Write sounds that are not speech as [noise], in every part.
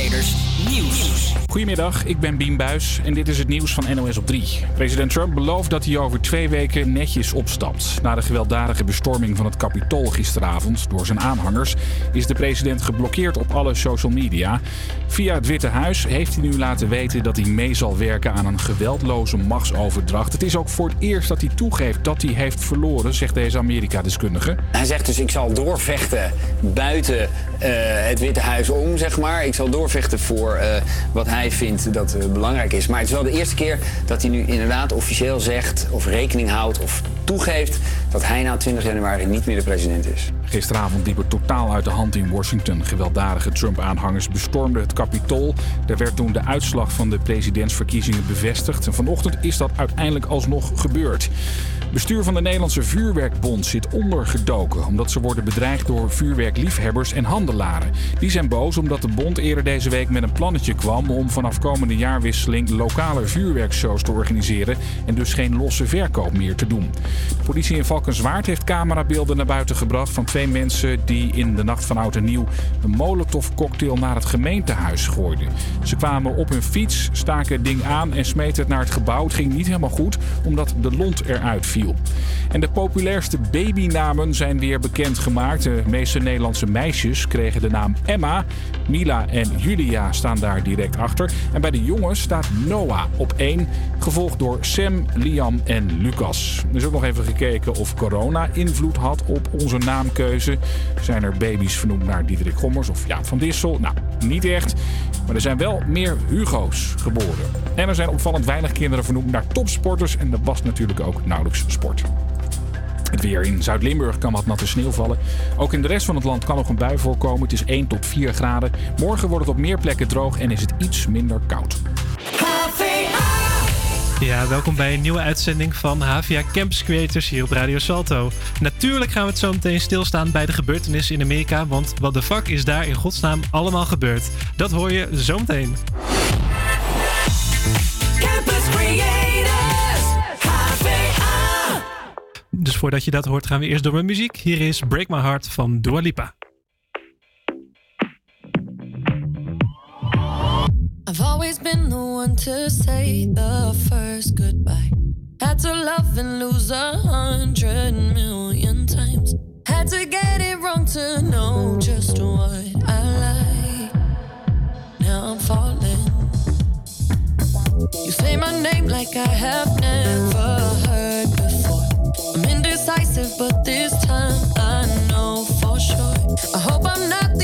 Creators Nieuws. Goedemiddag, ik ben Bien Buis en dit is het nieuws van NOS op 3. President Trump belooft dat hij over twee weken netjes opstapt. Na de gewelddadige bestorming van het Capitool gisteravond door zijn aanhangers is de president geblokkeerd op alle social media. Via het Witte Huis heeft hij nu laten weten dat hij mee zal werken aan een geweldloze machtsoverdracht. Het is ook voor het eerst dat hij toegeeft dat hij heeft verloren, zegt deze Amerika-deskundige. Hij zegt dus ik zal doorvechten buiten eh, het Witte Huis om, zeg maar. Ik zal doorvechten voor uh, wat hij vindt dat uh, belangrijk is. Maar het is wel de eerste keer dat hij nu inderdaad officieel zegt of rekening houdt of toegeeft dat hij na 20 januari niet meer de president is. Gisteravond liep het totaal uit de hand in Washington. Gewelddadige Trump-aanhangers bestormden het Capitool. Daar werd toen de uitslag van de presidentsverkiezingen bevestigd. En vanochtend is dat uiteindelijk alsnog gebeurd. Bestuur van de Nederlandse Vuurwerkbond zit ondergedoken omdat ze worden bedreigd door vuurwerkliefhebbers en handelaren. Die zijn boos omdat de bond eerder deze week met een plannetje kwam om vanaf komende jaarwisseling lokale vuurwerkshows te organiseren en dus geen losse verkoop meer te doen. De politie in Valkenswaard heeft camerabeelden naar buiten gebracht van twee mensen die in de nacht van oud en nieuw een molotovcocktail naar het gemeentehuis gooiden. Ze kwamen op hun fiets, staken het ding aan en smeten het naar het gebouw. Het ging niet helemaal goed omdat de lont eruit viel. En de populairste babynamen zijn weer bekendgemaakt. De meeste Nederlandse meisjes kregen de naam Emma. Mila en Julia staan daar direct achter. En bij de jongens staat Noah op één, gevolgd door Sam, Liam en Lucas. Er is ook nog even gekeken of corona invloed had op onze naamkeuze. Zijn er baby's vernoemd naar Diederik Gommers of Jaap van Dissel? Nou, niet echt. Maar er zijn wel meer Hugo's geboren. En er zijn opvallend weinig kinderen vernoemd naar topsporters. En dat was natuurlijk ook nauwelijks sport. Het weer in Zuid-Limburg kan wat natte sneeuw vallen. Ook in de rest van het land kan nog een bui voorkomen. Het is 1 tot 4 graden. Morgen wordt het op meer plekken droog en is het iets minder koud. Ja, welkom bij een nieuwe uitzending van HVA Campus Creators hier op Radio Salto. Natuurlijk gaan we het zo meteen stilstaan bij de gebeurtenissen in Amerika, want wat de fuck is daar in godsnaam allemaal gebeurd? Dat hoor je zo meteen. Dus voordat je dat hoort gaan we eerst door met muziek. Hier is Break My Heart van Dua Lipa. I've always been the one to say the first goodbye. Had to love and lose a hundred million times. Had to get it wrong to know just what I like. Now I'm falling. You say my name like I have never heard before. I'm indecisive, but this time I know for sure. I hope I'm not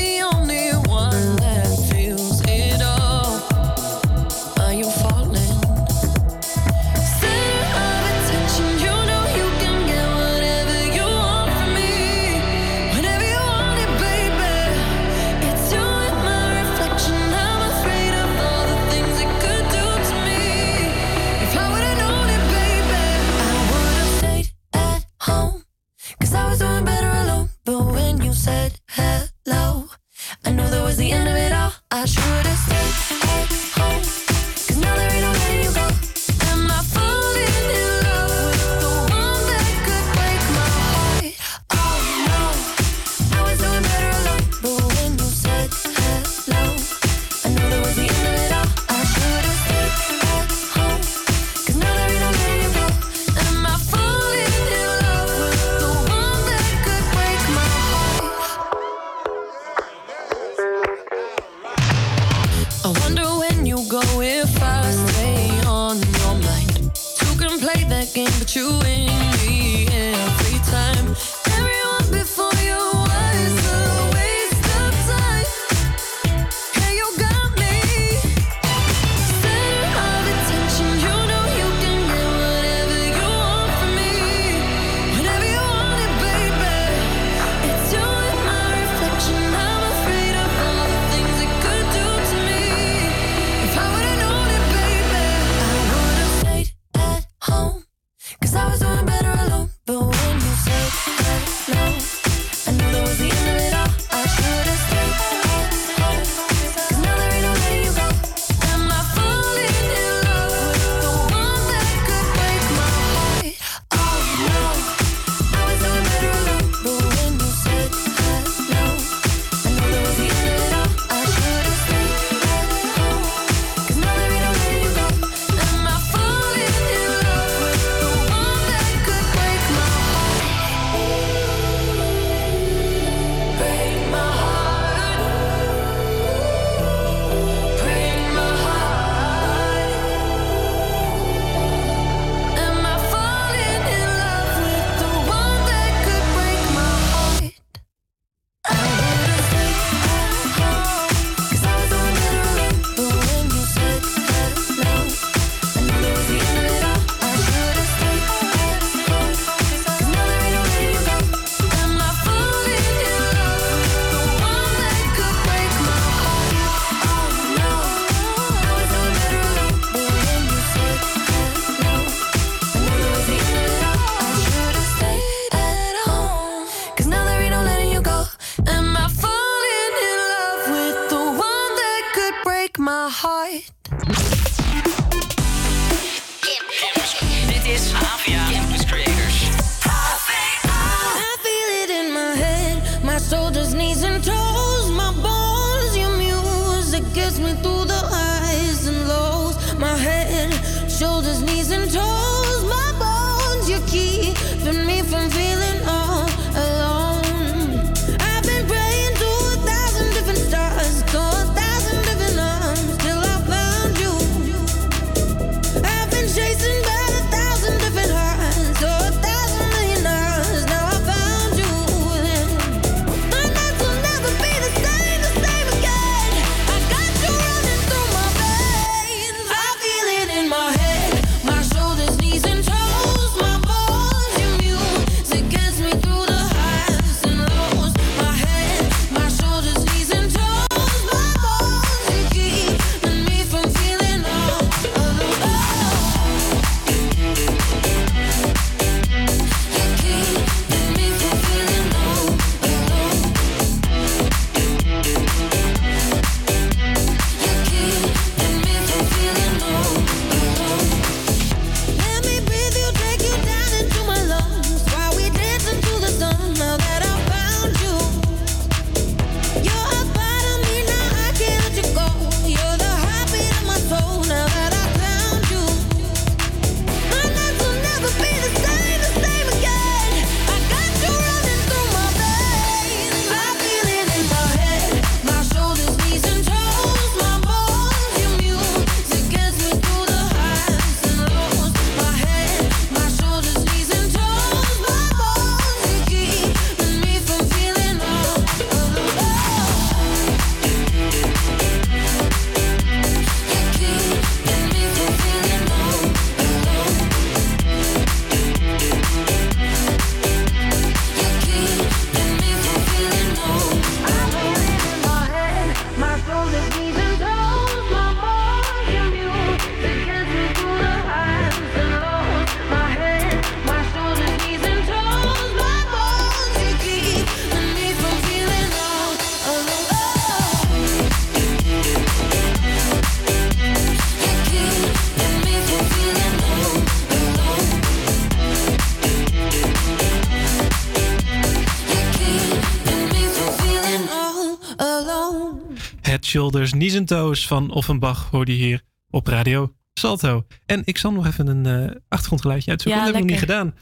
Toes van Offenbach hoorde je hier op Radio Salto. En ik zal nog even een eh, achtergrondgeluidje uitzoeken. Ja, dat heb ik nog niet gedaan.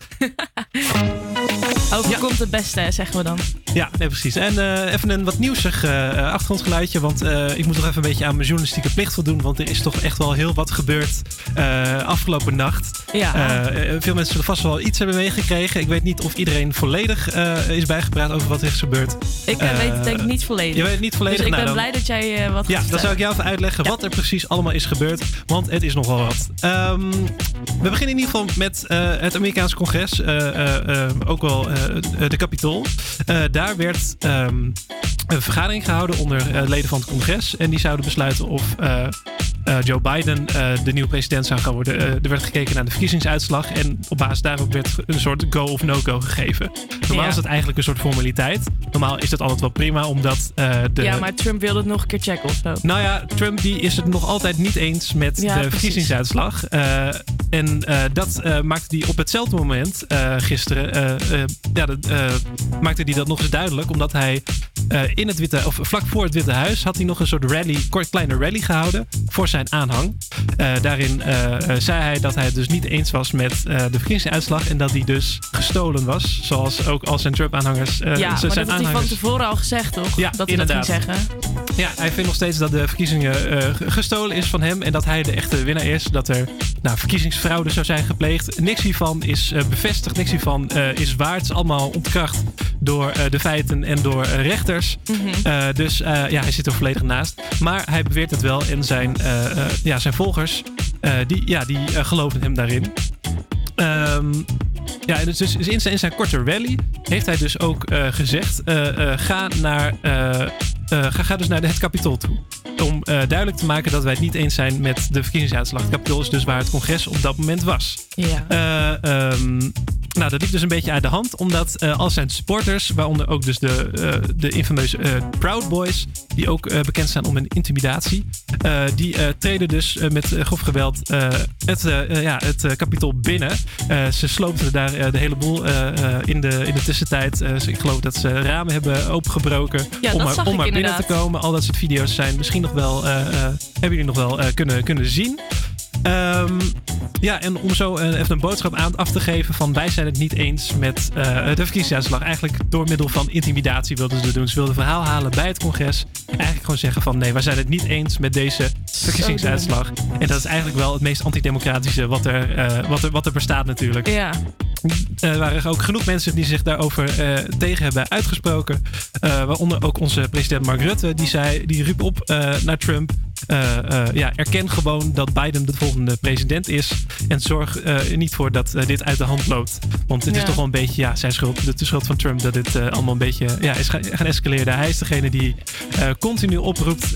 [laughs] Overkomt het beste, zeggen we dan. Ja, nee, precies. En eh, even een wat nieuwsig eh, eh, achtergrondgeluidje. Want ik moet nog even een beetje aan mijn journalistieke plicht voldoen. Want er is toch echt wel heel wat gebeurd afgelopen nacht. Ja. Veel mensen zullen vast wel iets hebben meegekregen. Ik weet niet of iedereen volledig is bijgepraat over wat er is gebeurd. Ik weet het denk ik niet volledig. Je weet het niet volledig. Dus ik Nou, ben dan- blij dat jij wat Ja, dan zou ik jou even uitleggen Ja. wat er precies allemaal is gebeurd. Want het is nogal wat. Ehm, we beginnen in ieder geval met het Amerikaanse congres. ook wel de Capitool. Eh, daar werd ehm, een vergadering gehouden onder eh, leden van het congres. En die zouden besluiten of eh, eh, Joe Biden de nieuwe president zou gaan worden. Er werd gekeken naar de verkiezingsuitslag. En op basis daarop werd een soort go of no-go gegeven. Normaal Ja. is dat eigenlijk een soort formaliteit. Normaal is dat altijd wel prima, omdat de... Ja, maar Trump wilde het nog een keer checken of zo. Nou ja, Trump die is het nog altijd niet eens met Ja, de precies. verkiezingsuitslag. En dat maakte hij op hetzelfde moment gisteren. ja, dat, maakte hij dat nog eens duidelijk. Omdat hij eh, in het Witte, of vlak voor het Witte Huis had hij nog een soort rally, kort kleine rally gehouden voor zijn aanhang. Eh, daarin eh, zei hij dat hij het dus niet eens was met de verkiezingsuitslag. En dat die dus gestolen was. Zoals ook al zijn Trump-aanhangers. ja, maar zijn dat had hij van tevoren al gezegd, toch? Ja, dat hij dat inderdaad. ging zeggen. Ja, hij vindt nog steeds dat de verkiezingen gestolen is van hem. En dat hij de echte winnaar is. Dat er nou, verkiezingsfraude zou zijn gepleegd. Niks hiervan is bevestigd. Niks hiervan is waar. Het is allemaal ontkracht door de feiten en door rechters. Eh, dus eh, ja, hij zit er volledig naast. Maar hij beweert het wel. En zijn, eh, ja, zijn volgers, die, ja, die geloven hem daarin. Ehm, ja, dus, dus in, zijn, in zijn korte rally heeft hij dus ook gezegd: ga, naar, eh, ga, ga dus naar het kapitool toe. Om eh, duidelijk te maken dat wij het niet eens zijn met de verkiezingsuitslag. Het kapitool is dus waar het congres op dat moment was. Ja. Eh, ehm, nou, dat liep dus een beetje uit de hand, omdat al zijn supporters, waaronder ook dus de, de infameuze Proud Boys, die ook bekend staan om hun intimidatie, die treden dus met grof geweld het, ja, het kapitol binnen. ze sloopten daar de hele boel in, de, in de tussentijd. ik geloof dat ze ramen hebben opengebroken ja, om, om maar binnen te komen. Al dat soort video's zijn misschien nog wel, hebben jullie nog wel kunnen, kunnen zien. Um, ja, en om zo uh, even een boodschap aan af te geven van wij zijn het niet eens met uh, de verkiezingsuitslag. Eigenlijk door middel van intimidatie wilden ze doen. Ze wilden verhaal halen bij het congres. Eigenlijk gewoon zeggen van nee, wij zijn het niet eens met deze verkiezingsuitslag. En dat is eigenlijk wel het meest antidemocratische wat er, uh, wat er, wat er bestaat natuurlijk. Ja. Er waren ook genoeg mensen die zich daarover uh, tegen hebben uitgesproken. Waaronder ook onze president Mark Rutte. Die, zei, die riep op naar Trump. Ja, erken gewoon dat Biden de volgende president is. En zorg er niet voor dat dit uit de hand loopt. Want het Ja. is toch wel een beetje ja, zijn schuld. De schuld van Trump dat dit allemaal een beetje ja, is gaan gaan escaleren. Hij is degene die continu oproept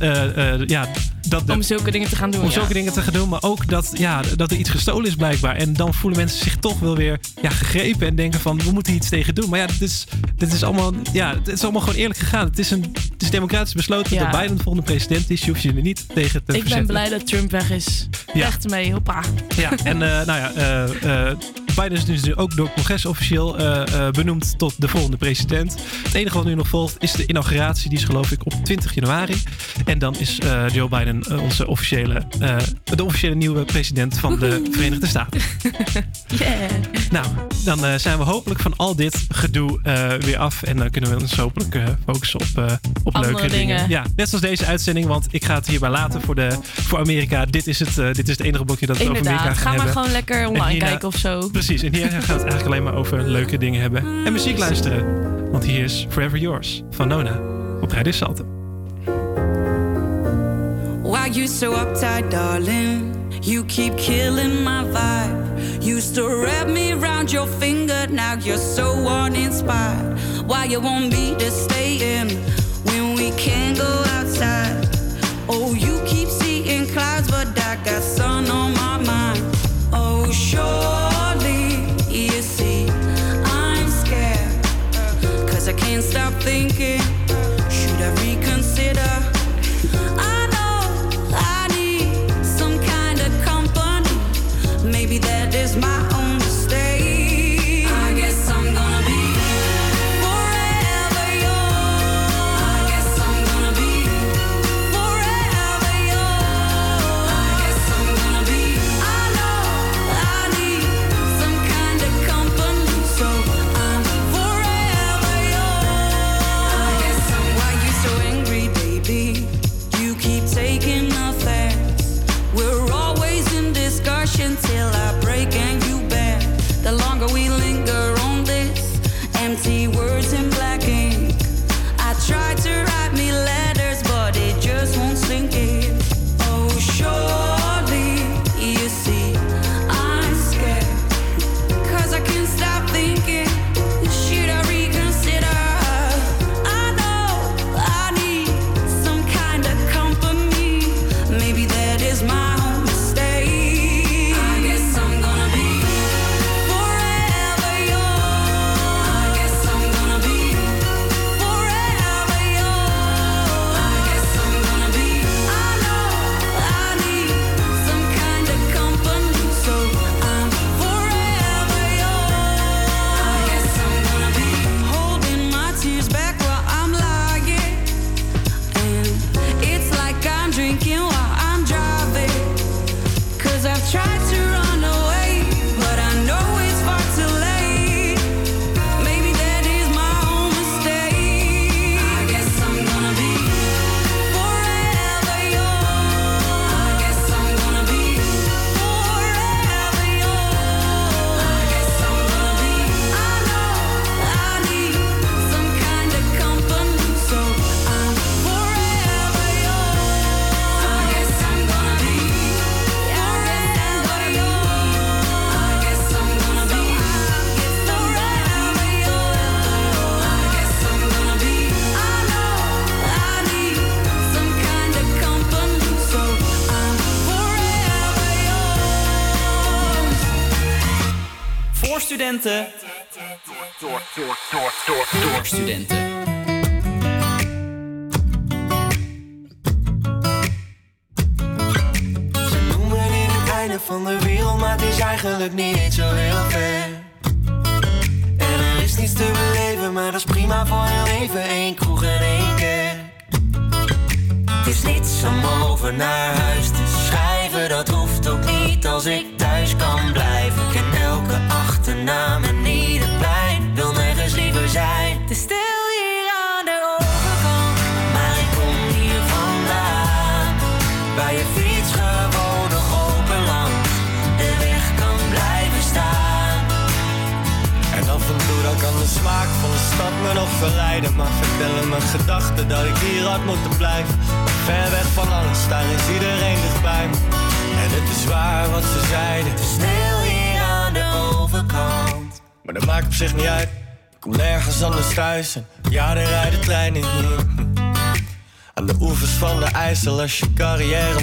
ja, dat de, Om zulke dingen te gaan doen. om ja. zulke dingen te gaan doen. Maar ook dat, ja, dat er iets gestolen is blijkbaar. En dan voelen mensen zich toch wel weer ja, gegrepen. En denken van, we moeten iets tegen doen. Maar ja, dit is, dit is, allemaal, ja, het is allemaal gewoon eerlijk gegaan. Het is, een, het is democratisch besloten dat Biden de volgende president is. Je hoeft je er niet tegen te Ik ben blij dat Trump weg is. Ja. Echt ermee, hoppa. Ja, en eh, nou ja, eh, eh, Biden is dus nu ook door het congres officieel eh, eh, benoemd tot de volgende president. Het enige wat nu nog volgt is de inauguratie. Die is geloof ik op 20 januari. En dan is eh, Joe Biden onze officiële, de officiële nieuwe president van de Verenigde Staten. [laughs] Yeah. Nou, dan zijn we hopelijk van al dit gedoe weer af. En dan kunnen we ons hopelijk focussen op, op Andere leuke dingen. dingen. Ja, net zoals deze uitzending, want ik ga het hierbij laten voor, de, voor Amerika. Dit is, het, dit is het enige blokje dat we over Amerika gaan Ga maar hebben. gewoon lekker online hierna- kijken of zo. Precies, en hier gaat het eigenlijk alleen maar over leuke dingen hebben. En muziek luisteren. Want hier is Forever Yours van Nona op Radio Salto. Why you so uptight, darling? You keep killing my vibe. Used to wrap me around your finger, now you're so uninspired. Why you want me to stay in when we can't go outside? Oh, you thinking,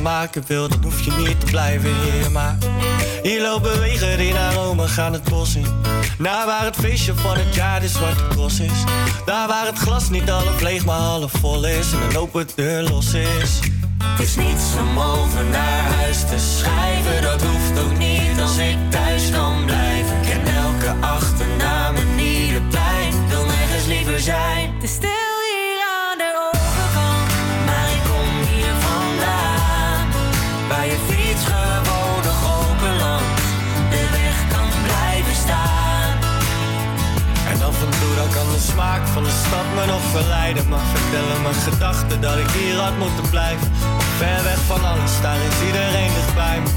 maken wil, dan hoef je niet te blijven hier Maar hier lopen wegen die naar Rome gaan het bos in Naar waar het feestje van het jaar de zwarte cross is Daar waar het glas niet half leeg maar half vol is En een open deur los is Het is niets om over naar huis te schrijven. Dat hoeft ook niet als ik thuis kan blijven. Ik ken elke achternaam en ieder plein. Wil nergens liever zijn. Van de stad me nog verleiden. Maar vertellen mijn gedachten dat ik hier had moeten blijven. Ver weg van alles, daar is iedereen dichtbij me.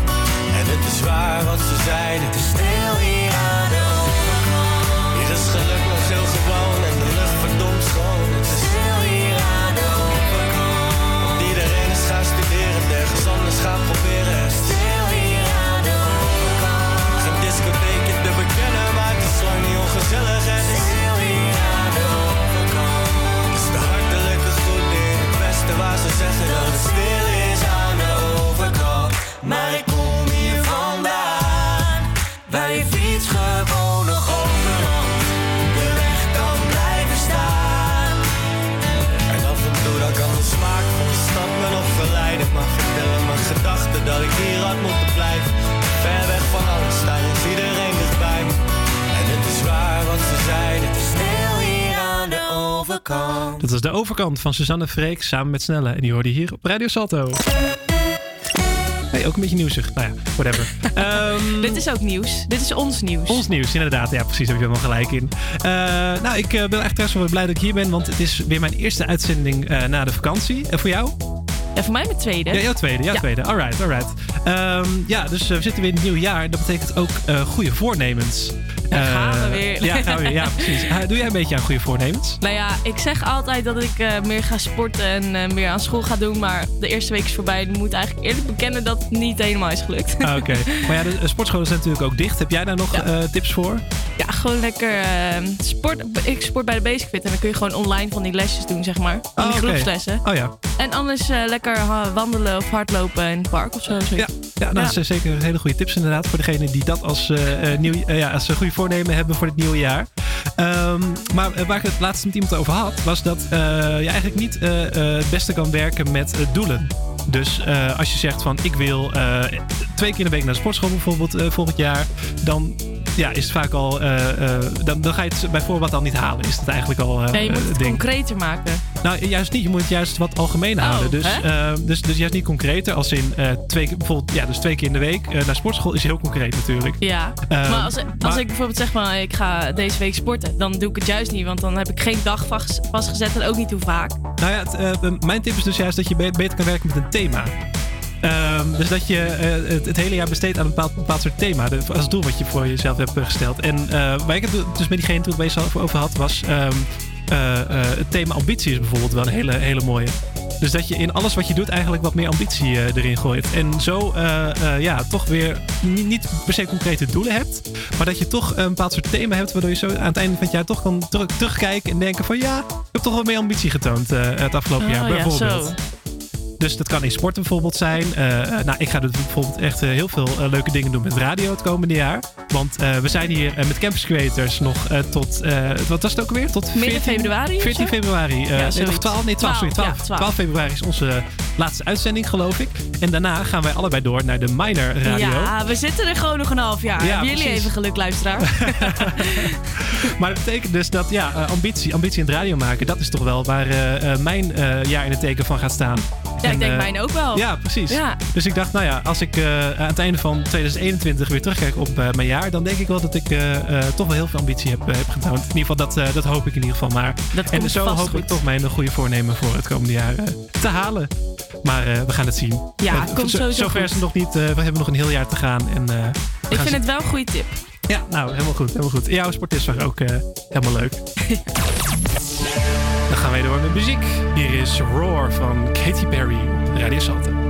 En het is waar wat ze zeiden. Het is stil hier aan de overkant. Hier is geluk nog heel gewoon en de lucht verdomd schoon. Het is Stil hier aan de overkant. want iedereen is gaan studeren, ergens anders gaan proberen. Het is Stil hier aan de overkant. geen discotheekje te bekennen, maar het is lang niet ongezellig overkant. Dat was de overkant van Suzanne Freek samen met Snelle. En die hoorde je hier op Radio Salto. Hey, ook een beetje nieuwsig. Nou ja, whatever. [laughs] Ehm, Dit is ook nieuws. Dit is ons nieuws. Ons nieuws, inderdaad. Ja, precies. Daar heb je helemaal gelijk in. Eh, nou, ik eh, ben echt trouwens wel blij dat ik hier ben. Want het is weer mijn eerste uitzending eh, na de vakantie. En voor jou? Ja, voor mij mijn tweede. Ja, jouw tweede. Jouw Ja. tweede. Alright, alright. Ehm, ja, dus we zitten weer in het nieuwe jaar. Dat betekent ook eh, goede voornemens. Daar gaan we Eh, weer. Ja, gaan we weer. Ja, [laughs] precies. Eh, doe jij een beetje aan goede voornemens? Nou ja, ik zeg altijd dat ik eh, meer ga sporten en eh, meer aan school ga doen. Maar de eerste week is voorbij. Ik moet eigenlijk eerlijk bekennen dat het niet helemaal is gelukt. Ah, Oké. [laughs] Maar ja, de eh, sportscholen zijn natuurlijk ook dicht. Heb jij daar nog Ja. eh, tips voor? Ja, gewoon lekker eh, sport. Ik sport bij de Basic Fit en dan kun je gewoon online van die lesjes doen, zeg maar. Van die Oh, oké. groepslessen. Oh ja. En anders eh, lekker wandelen of hardlopen in het park of zo. zoiets. Ja, ja dat Ja. is eh, zeker hele goede tips inderdaad. Voor degenen die dat als, eh, eh, nieuw, eh, ja, als een goede voornemen hebben voor het nieuwe jaar. Ehm, maar eh, waar ik het laatst met iemand over had, was dat eh, je eigenlijk niet eh, het beste kan werken met doelen. Dus als je zegt van ik wil twee keer in de week naar de sportschool bijvoorbeeld volgend jaar, dan ja, is het vaak al, dan, dan ga je het bij voorbaat al niet halen. Is dat eigenlijk al eh Nee, je moet het ding. concreter maken. Nou, juist niet. Je moet het juist wat algemeen Oh, houden. Dus, dus, dus juist niet concreter. Als in twee, keer- bijvoorbeeld, ja, dus twee keer in de week naar sportschool is heel concreet natuurlijk. Ja, Eh, maar als, als maar- ik bijvoorbeeld zeg van ik ga deze week sporten, dan doe ik het juist niet, want dan heb ik geen dag vast- vastgezet en ook niet hoe vaak. Nou ja, eh, mijn tip is dus juist dat je be- beter kan werken met een thema. Ehm, dus dat je eh, het, hele jaar besteedt aan een bepaald, bepaald soort thema. De- als doel wat je voor jezelf hebt eh, gesteld. En eh, waar ik het dus met diegene toen het over- had, was ehm, eh, eh, het thema ambitie is bijvoorbeeld wel een hele, hele mooie. Dus dat je in alles wat je doet eigenlijk wat meer ambitie eh, erin gooit. En zo eh, eh, ja, toch weer niet, per se concrete doelen hebt. Maar dat je toch een bepaald soort thema hebt. Waardoor je zo aan het einde van het jaar toch kan terug- terugkijken en denken van ja, ik heb toch wel meer ambitie getoond het afgelopen jaar. Oh, ja, Bijvoorbeeld. Dus dat kan in sporten bijvoorbeeld zijn. Eh, eh, nou, ik ga bijvoorbeeld echt eh, heel veel leuke dingen doen met radio het komende jaar. Want we zijn hier met Campus Creators nog tot, wat was het ook alweer? Tot Midden 14 februari of 14 zo? februari. Ja, of 12, nee 12, sorry, 12, 12, ja, 12 februari is onze laatste uitzending, geloof ik. En daarna gaan wij allebei door naar de Minor Radio. Ja, we zitten er gewoon nog een half jaar. Ja, Hebben jullie even geluk, luisteraar? [laughs] Maar dat betekent dus dat ja, ambitie, ambitie in het radio maken, dat is toch wel waar mijn jaar in het teken van gaat staan. Ja, En, ik denk eh, mijn ook wel. Ja, precies. Ja. Dus ik dacht, nou ja, als ik eh, aan het einde van 2021 weer terugkijk op eh, mijn jaar, dan denk ik wel dat ik eh, eh, toch wel heel veel ambitie heb, eh, heb getoond. In ieder geval, dat, eh, dat hoop ik in ieder geval maar. Dat en zo hoop goed. ik toch mijn goede voornemen voor het komende jaar eh, te halen. Maar eh, we gaan het zien. Ja, Eh, komt sowieso Zover is het nog niet. eh, we hebben nog een heel jaar te gaan. En, eh, Ik vind het wel een goede tip. Ja, nou, helemaal goed. Helemaal goed. Jouw sporttips waren ook eh, helemaal leuk. [laughs] Dan gaan wij door met muziek. Hier is Roar van Katy Perry op Radio.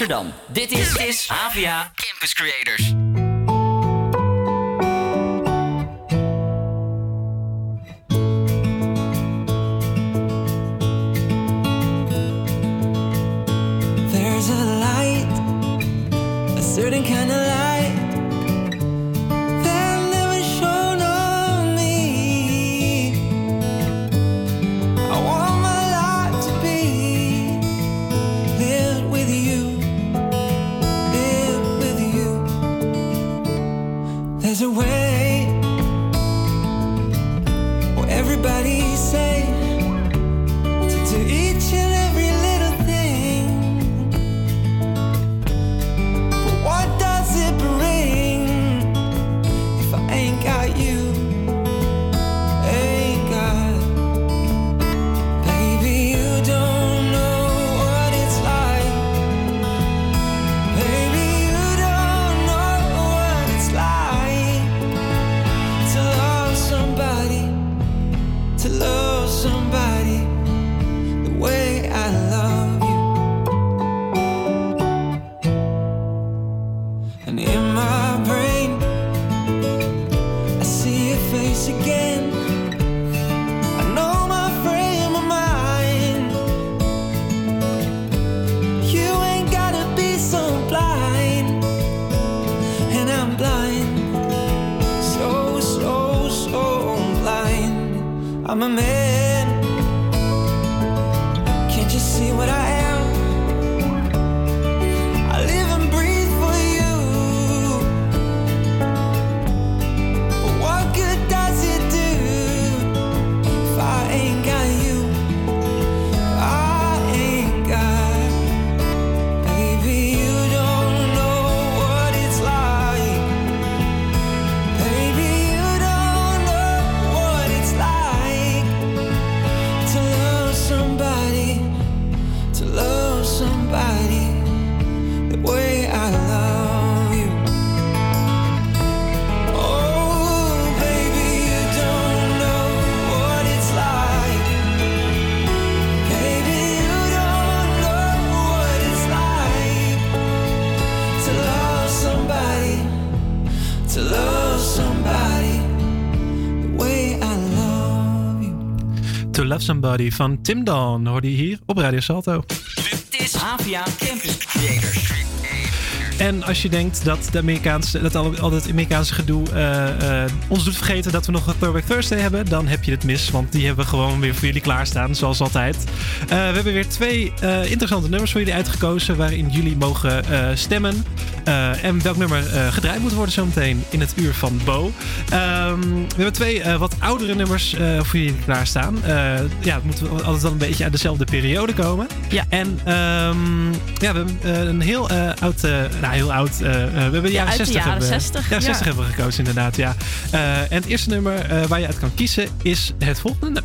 Amsterdam. Dit is, is HVA Campus Creators. Love Somebody van Tim Dawn hoorde je hier op Radio Salto. Dit is Havia Campus Creators. En als je denkt dat, de Amerikaanse, dat al, al het Amerikaanse gedoe eh, eh, ons doet vergeten dat we nog een Throwback Thursday hebben, dan heb je het mis. Want die hebben we gewoon weer voor jullie klaarstaan, zoals altijd. Eh, we hebben weer twee interessante nummers voor jullie uitgekozen, waarin jullie mogen stemmen. Eh, en welk nummer eh, gedraaid moet worden zometeen in het uur van Bo. Ehm, we hebben twee eh, wat oudere nummers voor jullie klaarstaan. Ja, het moet altijd wel een beetje uit dezelfde periode komen. Ja. En ehm, ja, we hebben een heel oud, nou heel oud, we hebben de Ja, jaren de 60 jaren hebben, 60, Ja, ja. 60 hebben we gekozen inderdaad, ja. En het eerste nummer waar je uit kan kiezen is het volgende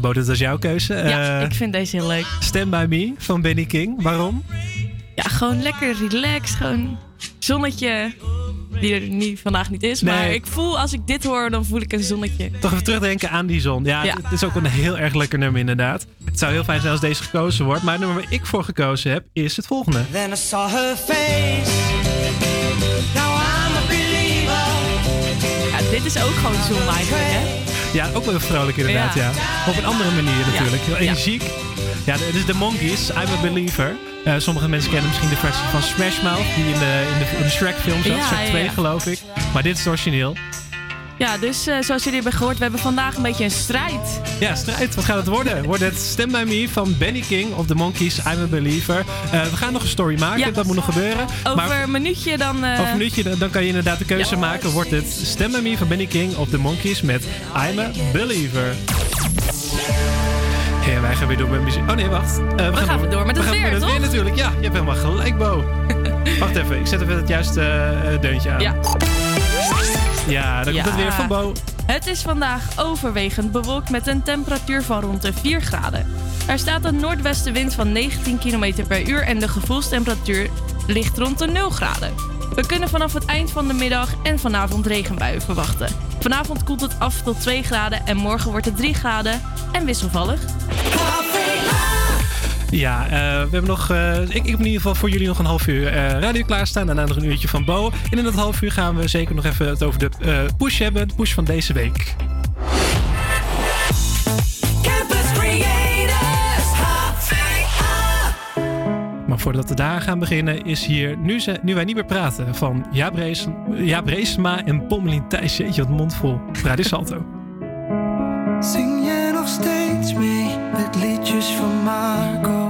Ja, Bo, dat is jouw keuze. Ja, Eh, ik vind deze heel leuk. Stand By Me van Benny King. Waarom? Ja, gewoon lekker relaxed. Gewoon zonnetje. Die er niet, vandaag niet is. Maar Nee. ik voel, als ik dit hoor, dan voel ik een zonnetje. Toch even terugdenken aan die zon. Ja, Ja. het is ook een heel erg lekker nummer inderdaad. Het zou heel fijn zijn als deze gekozen wordt. Maar het nummer waar ik voor gekozen heb, is het volgende. Then I saw her face. Now I'm a believer. Ja, dit is ook gewoon zon eigenlijk, hè? Ja, ook wel vrolijk inderdaad, ja. Op een andere manier natuurlijk. Heel Ja. energiek. Ja, dit is de Monkeys, I'm a Believer. Eh, sommige mensen kennen misschien de versie van Smash Mouth, die in de, in de, in de Shrek film zat. Shrek ja, 2 ja. geloof ik. Maar dit is het origineel. Ja, dus eh, zoals jullie hebben gehoord, we hebben vandaag een beetje een strijd. Ja, strijd. Wat gaat het worden? Wordt het Stem By Me van Benny King of de Monkeys, I'm a Believer. Eh, we gaan nog een story maken, Ja. dat moet nog gebeuren. Over maar een minuutje dan... eh, over een minuutje, dan- kan je inderdaad de keuze Ja. maken. Wordt het Stem By Me van Benny King of de Monkeys met I'm a Believer. Ja, wij gaan weer door met muziek. Oh nee, wacht. Eh, we, gaan weer door met we het gaan weer, met het weer natuurlijk. Ja, je hebt helemaal gelijk, Bo. [laughs] wacht even, ik zet even het juiste deuntje aan. Ja. Ja, dan komt het weer van Bo. Het is vandaag overwegend bewolkt met een temperatuur van rond de 4 graden. Er staat een noordwestenwind van 19 km per uur en de gevoelstemperatuur ligt rond de 0 graden. We kunnen vanaf het eind van de middag en vanavond regenbuien verwachten. Vanavond koelt het af tot 2 graden en morgen wordt het 3 graden en wisselvallig. Ja, eh, we hebben nog. eh, ik, ik heb in ieder geval voor jullie nog een half uur eh, radio klaarstaan. Daarna nog een uurtje van Bo. En in dat half uur gaan we zeker nog even het over de push hebben. De push van deze week. Campus Creators. Maar voordat we daar gaan beginnen, is hier nu, ze, nu wij niet meer praten van Jaap Reesma en Pommelien Thijs. Jeetje, wat mondvol. Radio Salto. Met liedjes van Marco?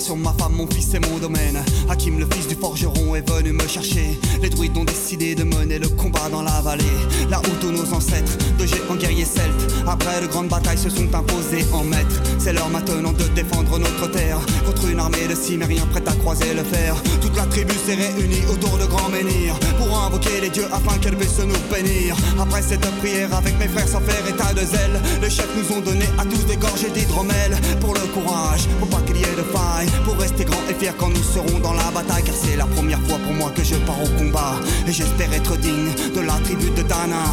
Sur ma femme, mon fils et mon domaine. Hakim, le fils du forgeron, est venu me chercher. Les druides ont décidé de mener le combat dans la vallée. Là où tous nos ancêtres, de géants guerriers celtes, après de grandes batailles, se sont imposés en maîtres. C'est l'heure maintenant de défendre notre terre contre une armée de cimériens prête à croiser le fer. Toute la tribu s'est réunie autour de grands menhirs pour invoquer les dieux afin qu'elle puisse nous bénir. Après cette prière avec mes frères sans faire état de zèle, les chefs nous ont donné à tous des gorgées d'hydromel pour le courage, pour pas qu'il y ait de faille, pour rester grand et fier quand nous serons dans la bataille. Car c'est la première fois pour moi que je pars au combat et j'espère être digne de la tribu de Dana.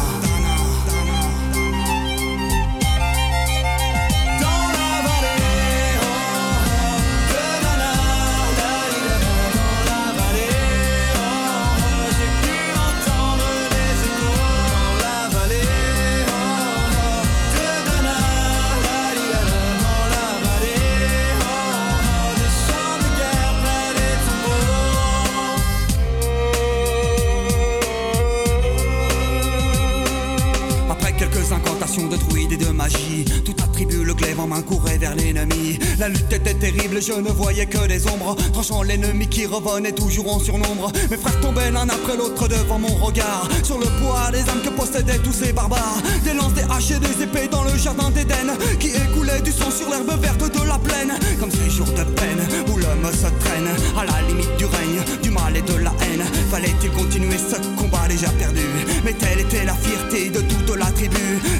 La lutte était terrible, je ne voyais que des ombres, tranchant l'ennemi qui revenait toujours en surnombre. Mes frères tombaient l'un après l'autre devant mon regard, sur le poids des âmes que possédaient tous ces barbares. Des lances, des haches et des épées dans le jardin d'Éden, qui écoulait du sang sur l'herbe verte de la plaine. Comme ces jours de peine où l'homme se traîne à la limite du règne, du mal et de la haine. Fallait-il continuer ce combat déjà perdu? Mais telle était la fierté de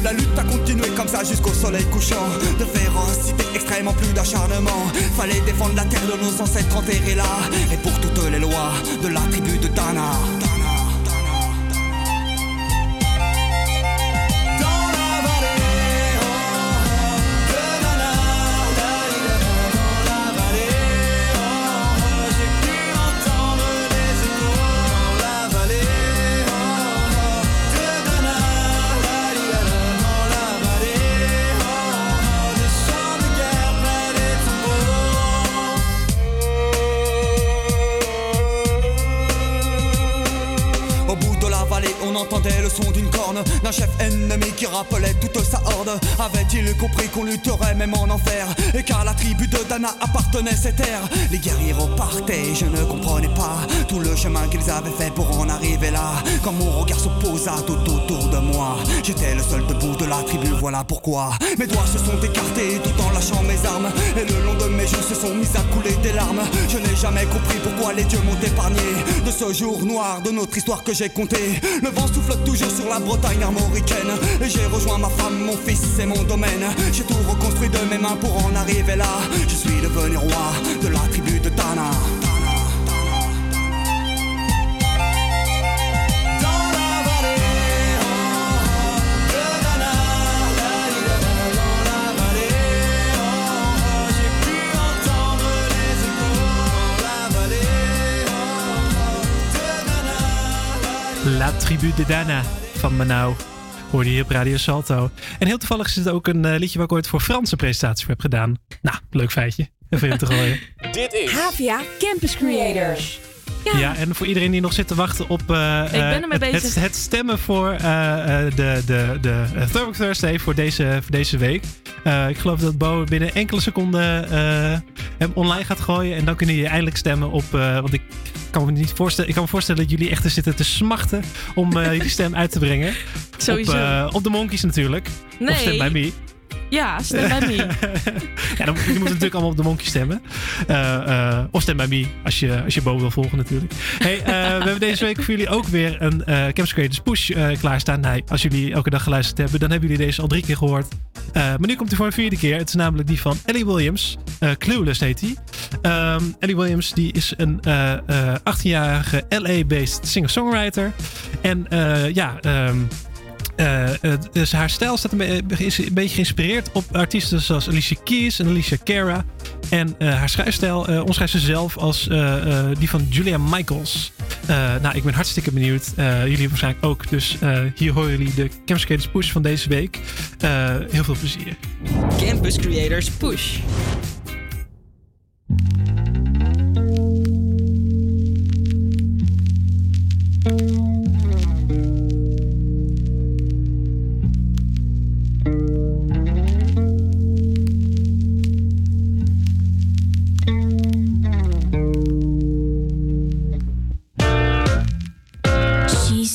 La lutte a continué comme ça jusqu'au soleil couchant. De férocité extrêmement plus d'acharnement. Fallait défendre la terre de nos ancêtres enterrés là. Et pour toutes les lois de la tribu de Dana. D'un chef ennemi qui rappelait toute sa horde. Avait-il compris qu'on lutterait même en enfer? Et car la tribu de Dana appartenait ces terres Les guerriers repartaient, je ne comprenais pas Tout le chemin qu'ils avaient fait pour en arriver là. Quand mon regard se posa tout autour de moi J'étais le seul debout de la tribu, voilà pourquoi. Mes doigts se sont écartés tout en lâchant mes armes. Et mes joues se sont mis à couler des larmes. Je n'ai jamais compris pourquoi les dieux m'ont épargné. De ce jour noir de notre histoire que j'ai compté Le vent souffle toujours sur la Bretagne armoricaine. Et j'ai rejoint ma femme, mon fils et mon domaine. J'ai tout reconstruit de mes mains pour en arriver là. Je suis devenu roi de la tribu de Dana La Tribu de Dana van Manau. Hoorde je op Radio Salto. En heel toevallig is het ook een eh, liedje waar ik ooit voor Franse presentatie voor heb gedaan. Nou, leuk feitje. Even in te gooien. Dit is Havia Campus Creators. Ja. en voor iedereen die nog zit te wachten op eh, Ik ben eh, ermee het, bezig. Het, het stemmen voor eh, de, de, de Throwback Thursday voor deze, voor deze week. Ik geloof dat Bo binnen enkele seconden hem online gaat gooien. En dan kunnen jullie eindelijk stemmen op. want ik kan me niet voorstellen. Ik kan me voorstellen dat jullie echt er zitten te smachten om jullie stem uit te brengen. [laughs] Sowieso. Op, op de Monkeys natuurlijk. Nee. Of stem bij me. Ja, stem bij me. [laughs] Ja, dan, je moet natuurlijk allemaal op de Monkey stemmen. Eh, eh, of stem bij me, als je, als je Bo wil volgen natuurlijk. Hey, eh, we hebben deze week voor jullie ook weer een Campus Creators Push klaarstaan. Nee, als jullie elke dag geluisterd hebben, dan hebben jullie deze al drie keer gehoord. Eh, maar nu komt hij voor een vierde keer. Het is namelijk die van Ellie Williams. Clueless heet hij. Ehm, Ellie Williams die is een eh, eh, 18-jarige LA-based singer-songwriter. En ja... ehm, eh, dus haar stijl staat een eh, is een beetje geïnspireerd op artiesten zoals Alicia Keys en Alicia Cara. En eh, haar schrijfstijl uh, omschrijft ze zelf als die van Julia Michaels. nou, ik ben hartstikke benieuwd. jullie waarschijnlijk ook. Dus hier horen jullie de Campus Creators Push van deze week. heel veel plezier. Campus Creators Push.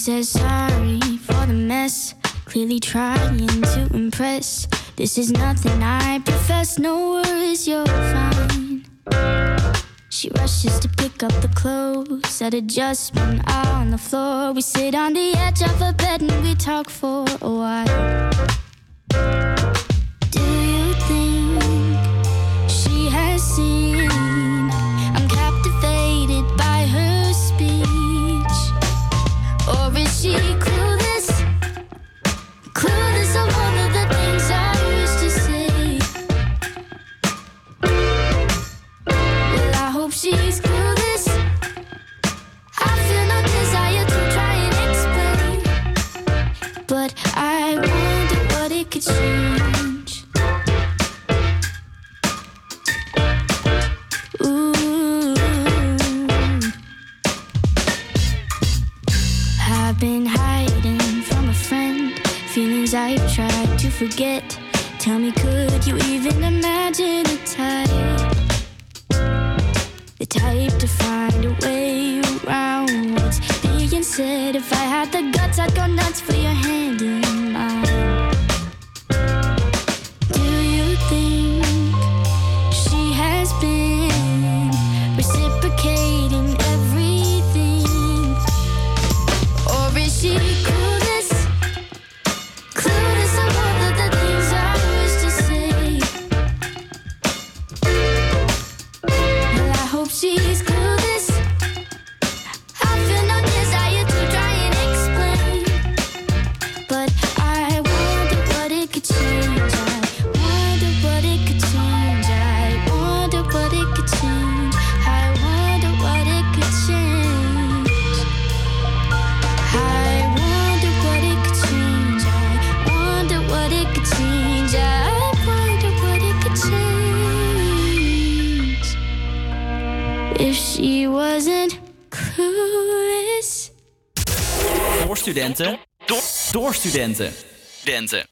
says sorry for the mess, clearly trying to impress. This is nothing I profess, no worries, you're fine. She rushes to pick up the clothes at adjustment on the floor. We sit on the edge of a bed and we talk for a while. forget. Tell me, could you even imagine a type? The type to find a way around what's being said. If I had the guts, I'd go nuts for your hand. Studenten. Studenten.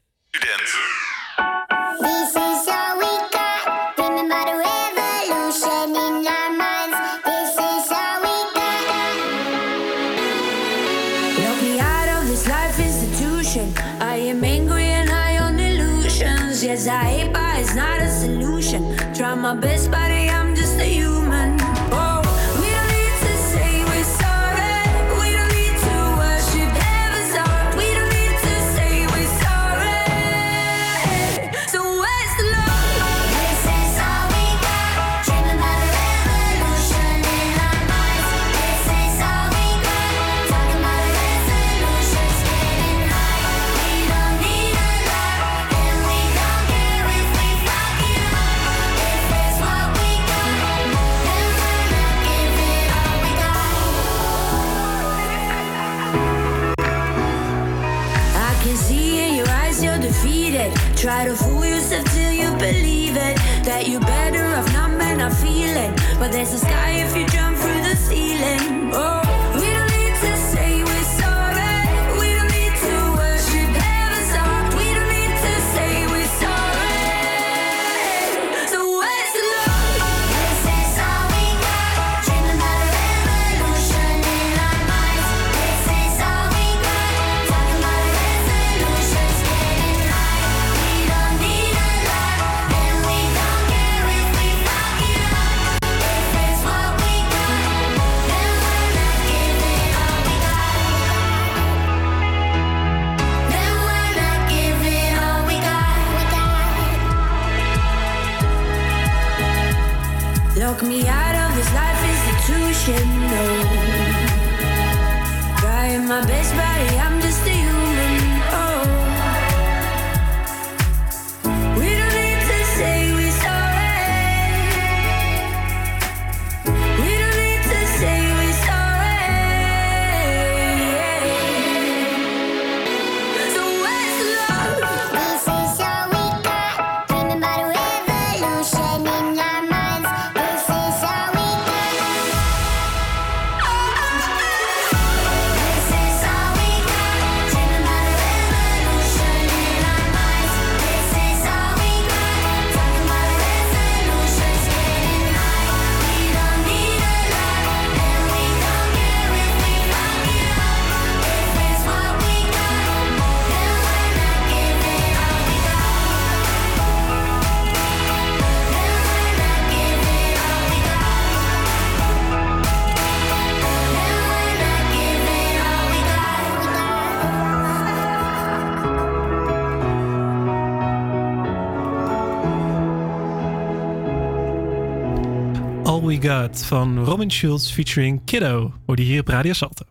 All We Got van Robin Schulz featuring Kiddo. Hoor die hier op Radio Salto.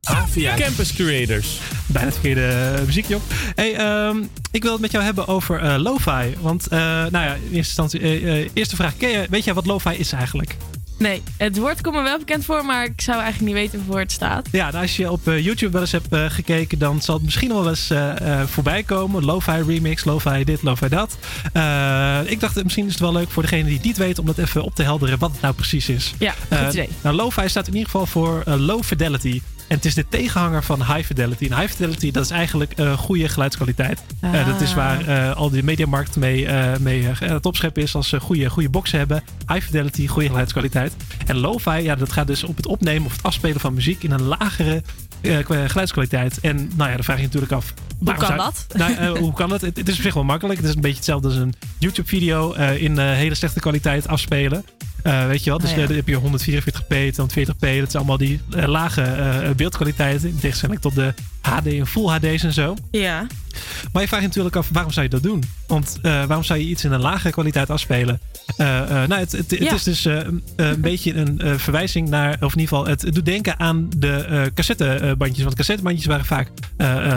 Avia Campus Creators. Bijna het verkeerde eh, muziekje op. Hey, ehm, ik wil het met jou hebben over eh, lo-fi. Want, eh, nou ja, in eerste instantie, eerste vraag. Ken je, weet jij wat lo-fi is eigenlijk? Nee, het woord komt me wel bekend voor, maar ik zou eigenlijk niet weten waarvoor het staat. Ja, nou, als je op eh, YouTube wel eens hebt eh, gekeken, dan zal het misschien wel eens eh, voorbij komen. Lo-fi remix, lo-fi dit, lo-fi dat. Ik dacht, misschien is het wel leuk voor degene die het niet weet, om dat even op te helderen wat het nou precies is. Ja, goed idee. nou, lo-fi staat in ieder geval voor low fidelity. En het is de tegenhanger van high fidelity. En high fidelity, dat is eigenlijk eh, goede geluidskwaliteit. Eh, dat is waar eh, al die mediamarkt mee, mee eh, het opscheppen is als ze goede, goede boxen hebben. High fidelity, goede geluidskwaliteit. En lo-fi, ja, dat gaat dus op het opnemen of het afspelen van muziek in een lagere kwa- geluidskwaliteit. En nou ja, dan vraag je je natuurlijk af. waarom kan zou- dat? Nou, hoe kan dat? Het, het is op zich wel makkelijk. Het is een beetje hetzelfde als een YouTube-video in hele slechte kwaliteit afspelen. Eh, weet je wel, dus Ah, ja. dan heb je 144p, 240p. Dat zijn allemaal die eh, lage eh, beeldkwaliteiten. In tegenstelling tot de HD en Full HD's en zo. Ja. Maar je vraagt je natuurlijk af, waarom zou je dat doen? Want waarom zou je iets in een lagere kwaliteit afspelen? Nou, het, het, het Ja. is dus een beetje een verwijzing naar, of in ieder geval, het, het doet denken aan de cassettebandjes. Want cassettebandjes waren vaak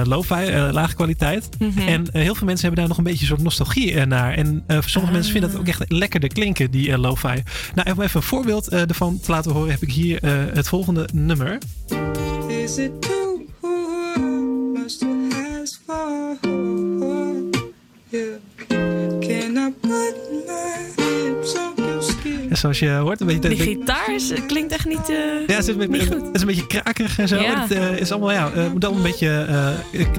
lo-fi, eh, lage kwaliteit. Mhm. En heel veel mensen hebben daar nog een beetje een soort nostalgie naar. En voor sommige mensen vinden dat ook echt lekkerder klinken, die lo-fi. Nou, om even een voorbeeld eh, ervan te laten horen, heb ik hier eh, het volgende nummer. Is it for? Yeah. Can I put zoals je hoort, een beetje... Die de- gitaar is, klinkt echt niet. eh, Ja, het is, een, beetje- het is een beetje krakerig en zo. Ja. Het eh, is allemaal, ja, eh, moet dan een beetje,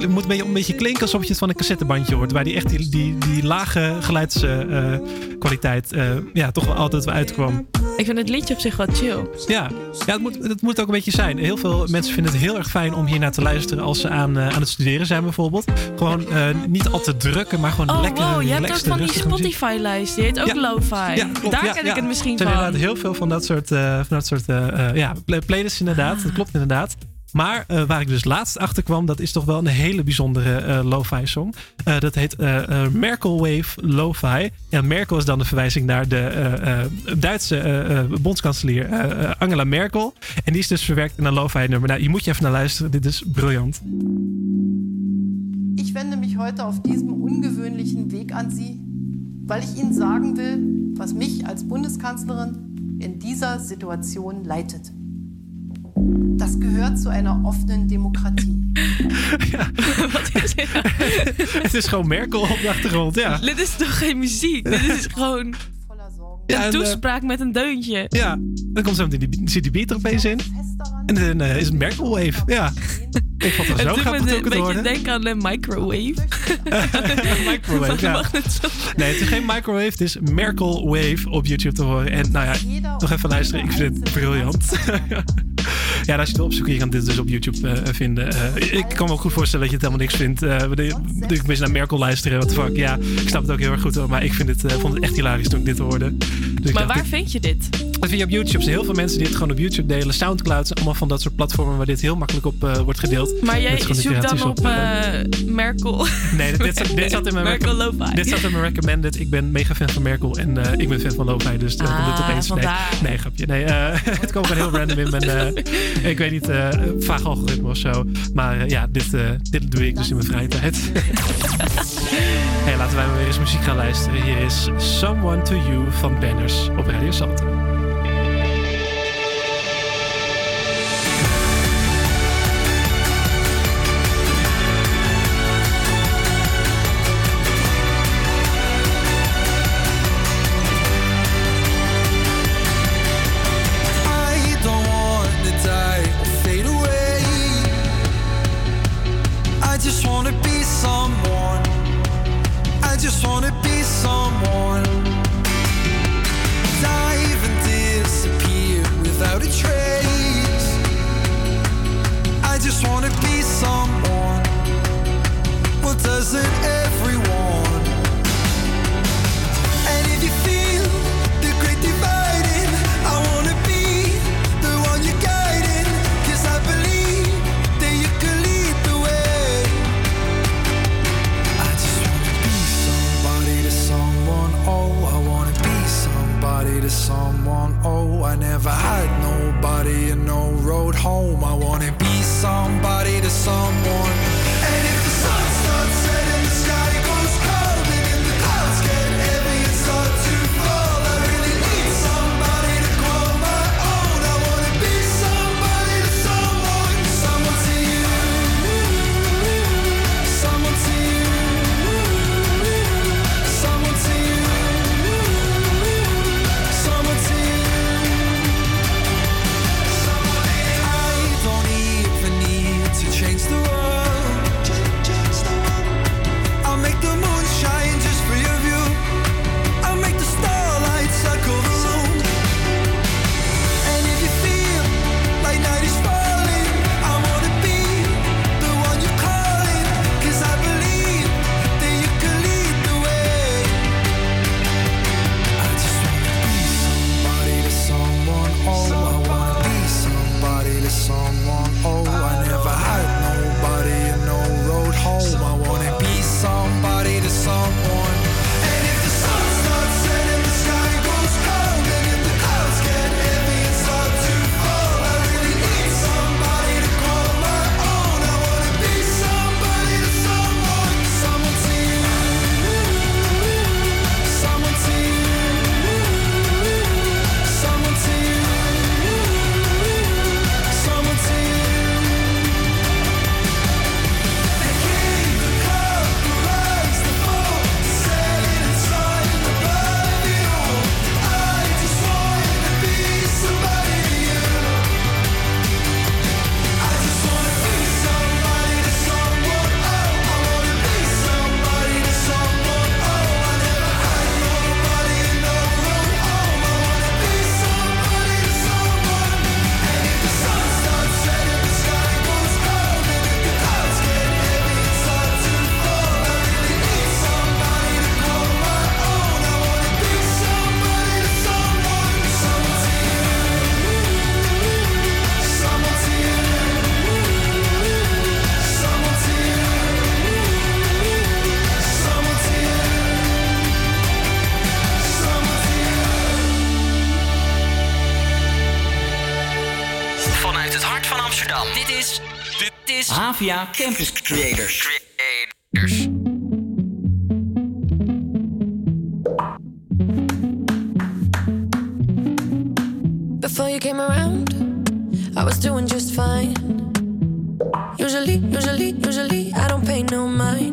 moet een beetje, een beetje klinken alsof je het van een cassettebandje hoort. Waar die echt die, die, die lage geluidskwaliteit ja, toch wel altijd wel uitkwam. Ik vind het liedje op zich wel chill. Ja, ja het, moet, het moet ook een beetje zijn. Heel veel mensen vinden het heel erg fijn om hier naar te luisteren als ze aan, aan het studeren zijn bijvoorbeeld. Gewoon niet al te drukken, maar gewoon Oh, lekker wow, je hebt ook van die. Spotify-lijst. Die heet ook Ja. Lo-fi. Ja, Daar ken ik het misschien Er zijn van. inderdaad heel veel van dat soort, eh, van dat soort eh, eh, ja, play- playlists inderdaad. Dat klopt inderdaad. Maar eh, waar ik dus laatst achter kwam, dat is toch wel een hele bijzondere eh, lo-fi song. Eh, dat heet eh, eh, Merkel Wave Lo-fi. En Merkel is dan de verwijzing naar de eh, eh, Duitse eh, eh, bondskanselier Angela Merkel. En die is dus verwerkt in een lo-fi nummer. Nou, je moet je even naar luisteren. Dit is briljant. Ich wende mich heute auf diesem ungewöhnlichen Weg an Sie, weil ich Ihnen sagen will, was mich als Bundeskanzlerin in dieser Situation leitet. Das gehört zu einer offenen Demokratie. [laughs] [laughs] Het is gewoon Merkel op de achtergrond, ja. Dit is toch geen muziek? Dit is gewoon Ja, een en, eh, toespraak met een deuntje. Ja, dan komt zo die, zit die beat er opeens in. En dan eh, is het Merkel Wave. Ja. Ik vond het Het zo grappig een ook te beetje denken aan een microwave. [laughs] [laughs] Microwave, ja. Het? Nee, het is geen microwave, het is Merkel Wave op YouTube te horen. En nou ja, nog even luisteren. Ik vind het briljant. [laughs] ja, als je het opzoekt, je kan dit dus op YouTube eh, vinden. Eh, ik kan me ook goed voorstellen dat je het helemaal niks vindt. Wanneer ik mensen naar Merkel luisteren, wat fuck. Ja, ik snap het ook heel erg goed hoor. Maar ik vind het, vond het echt hilarisch toen ik dit hoorde. Dus Maar waar dit- vind je dit? Dat vind je op YouTube. Er zijn heel veel mensen die het gewoon op YouTube delen. Soundcloud zijn allemaal van dat soort platformen waar dit heel makkelijk op wordt gedeeld. Maar jij zoekt dan op eh, Merkel. Nee, dit, dit, dit zat in mijn Merkel Lo-fi. Dit zat in mijn recommended. Ik ben mega fan van Merkel en ik ben fan van Lo-fi, dus komt dit Ah, opeens. Nee, nee, grapje. Nee, [laughs] het kwam gewoon heel random in mijn, [laughs] [laughs] ik weet niet, eh vaag algoritme of zo. Maar eh, ja, dit, eh, dit doe ik dus in mijn vrije tijd. [laughs] hey, laten wij maar weer eens muziek gaan luisteren. Hier is Someone to You van Banners op Radio Salto. is Havia Campus Creators. Creators. Before you came around, I was doing just fine. Usually, usually, usually, I don't pay no mind.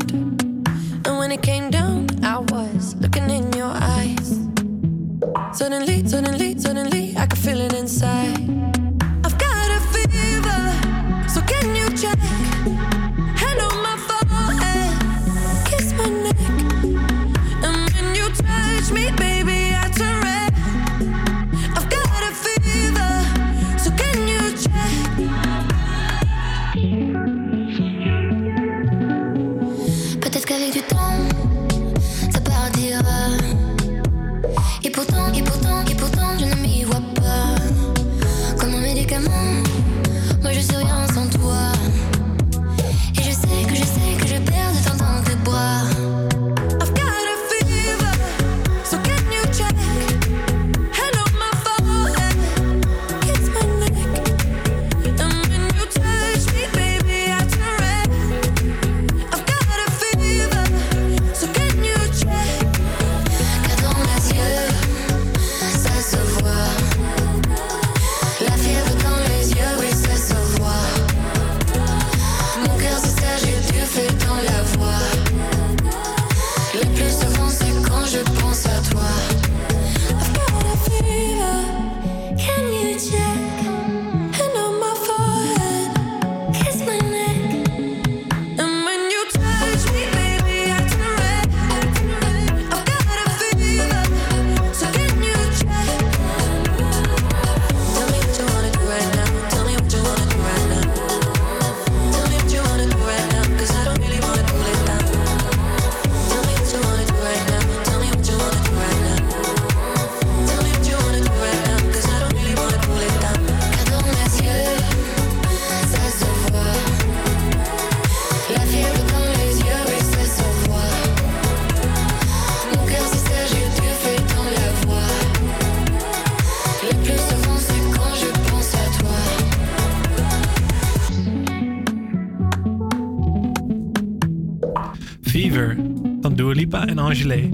Angélé.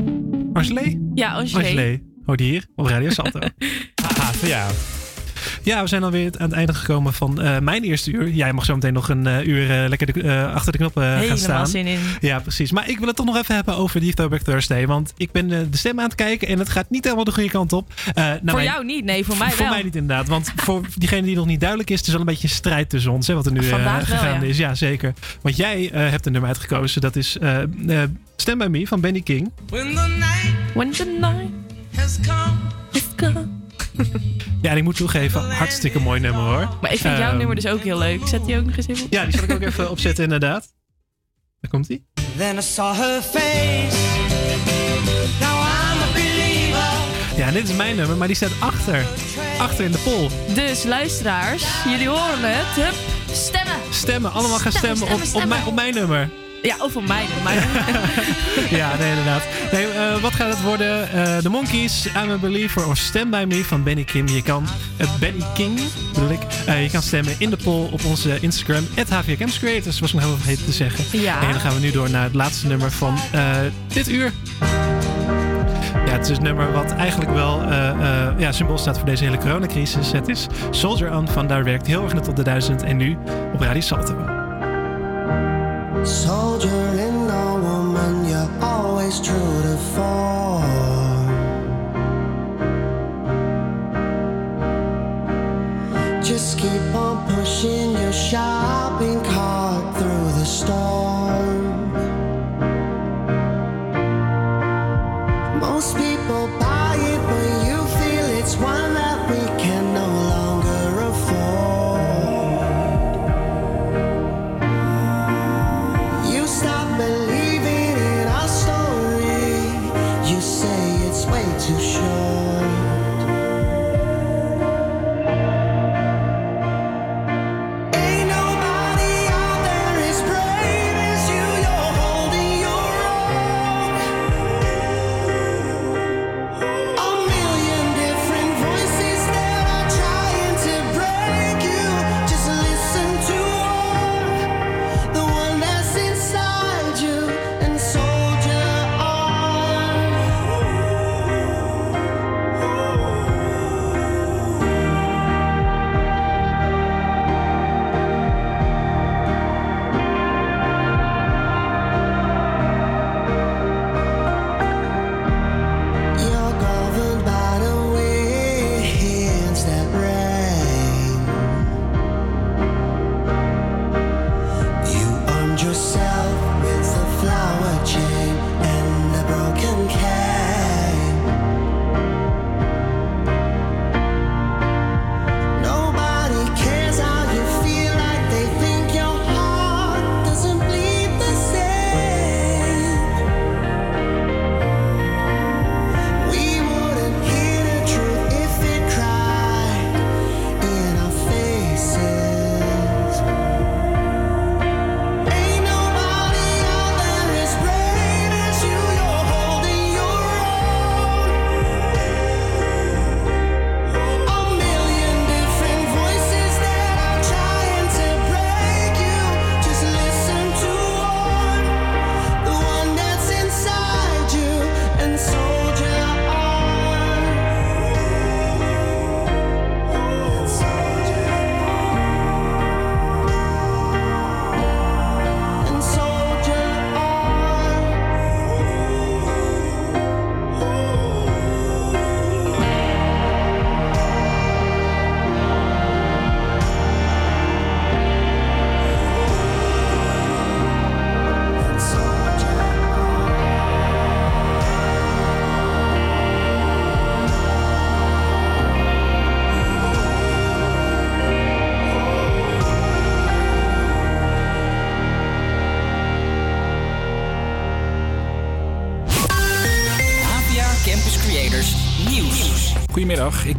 Angélé? Ja, Angélé. Angélé. Hoor die hier op Radio Salto. [laughs] Haha, ja. Ja, we zijn alweer aan het einde gekomen van eh, mijn eerste uur. Jij mag zo meteen nog een eh, uur eh, lekker de, achter de knoppen gaan Helemaal staan. zin in. Ja, precies. Maar ik wil het toch nog even hebben over die Throwback Thursday. Want ik ben de stem aan het kijken en het gaat niet helemaal de goede kant op. Naar voor mijn- jou niet, nee, voor mij voor wel. mij niet inderdaad. Want voor diegene die nog niet duidelijk is, het is wel een beetje een strijd tussen ons. Hè, wat er nu gegaan ja. is. Ja, zeker. Want jij hebt een nummer uitgekozen. Dat is Stand By Me van Benny King. When the night When the night has come. is gone. [laughs] Ja, en ik moet toegeven, hartstikke mooi nummer hoor. Maar ik vind jouw Ehm, nummer dus ook heel leuk. Zet die ook nog eens even op. Ja, die zal ik ook even [laughs] opzetten inderdaad. Daar komt hij. Then I saw her face. Now I'm a believer. Ja, dit is mijn nummer, maar die staat achter. Achter in de poll. Dus luisteraars, jullie horen het. Hup, stemmen. Stemmen, allemaal gaan Stemmen, stemmen, op, stemmen, op, mijn, op mijn nummer. Ja, of op mij. Ja, nee, inderdaad. Nee, eh, wat gaat het worden? Eh The Monkeys, I'm a Believer of Stand By Me van Benny Kim. Je kan, eh, Benny King bedoel ik, je kan stemmen in de poll op onze Instagram, HVA Camps Creators, was ik nog heel even vergeten te zeggen. Ja. En dan gaan we nu door naar het laatste nummer van dit uur. Ja, het is een nummer wat eigenlijk wel eh, ja, symbool staat voor deze hele coronacrisis. Het is Soldier On van Daar werkt heel erg naar tot de duizend en nu op Radio Salto. Soldier in a woman, you're always true to form. Just keep on pushing your shopping cart through the storm. Most people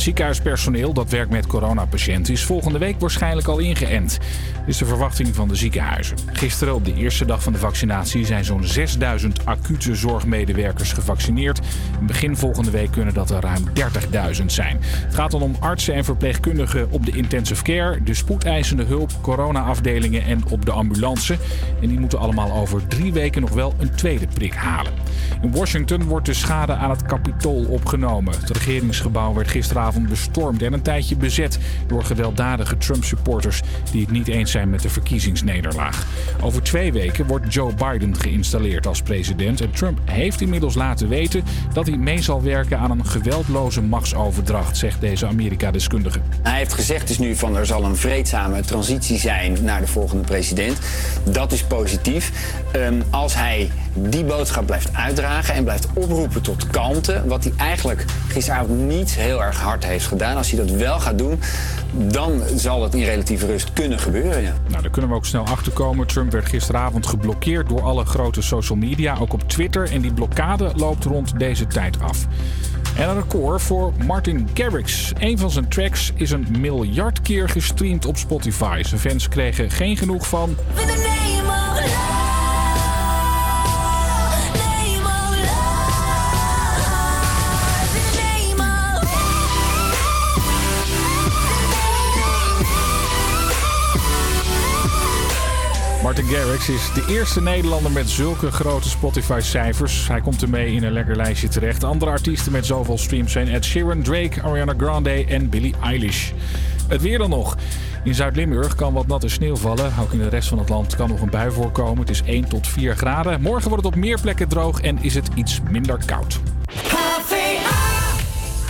Ziekenhuispersoneel dat werkt met coronapatiënten is volgende week waarschijnlijk al ingeënt. Dit is de verwachting van de ziekenhuizen. Gisteren, op de eerste dag van de vaccinatie, zijn zo'n 6000 acute zorgmedewerkers gevaccineerd. Begin volgende week kunnen dat er ruim 30.000 zijn. Het gaat dan om artsen en verpleegkundigen op de intensive care, de spoedeisende hulp, corona-afdelingen en op de ambulance. En die moeten allemaal over drie weken nog wel een tweede prik halen. In Washington wordt de schade aan het Capitool opgenomen. Het regeringsgebouw werd gisteravond bestormd en een tijdje bezet door gewelddadige Trump-supporters die het niet eens zijn met de verkiezingsnederlaag. Over twee weken wordt Joe Biden geïnstalleerd als president en Trump heeft inmiddels laten weten dat hij mee zal werken aan een geweldloze machtsoverdracht, zegt deze Amerika-deskundige. Hij heeft gezegd dus nu van er zal een vreedzame transitie zijn naar de volgende president. Dat is positief. Ehm, als hij die boodschap blijft uitdragen en blijft oproepen tot kalmte, wat hij eigenlijk gisteravond niet heel erg hard heeft gedaan, als hij dat wel gaat doen, dan zal het in relatieve rust kunnen gebeuren. Ja. Nou, daar kunnen we ook snel achter komen. Trump werd gisteravond geblokkeerd door alle grote social media, ook op Twitter. En die blokkade loopt rond deze tijd af. En een record voor Martin Garrix. Een van zijn tracks is een miljard keer gestreamd op Spotify. Zijn fans kregen geen genoeg van. Martin Garrix is de eerste Nederlander met zulke grote Spotify-cijfers. Hij komt ermee in een lekker lijstje terecht. Andere artiesten met zoveel streams zijn Ed Sheeran, Drake, Ariana Grande en Billie Eilish. Het weer dan nog. In Zuid-Limburg kan wat natte sneeuw vallen. Ook in de rest van het land kan nog een bui voorkomen. Het is 1 tot 4 graden. Morgen wordt het op meer plekken droog en is het iets minder koud.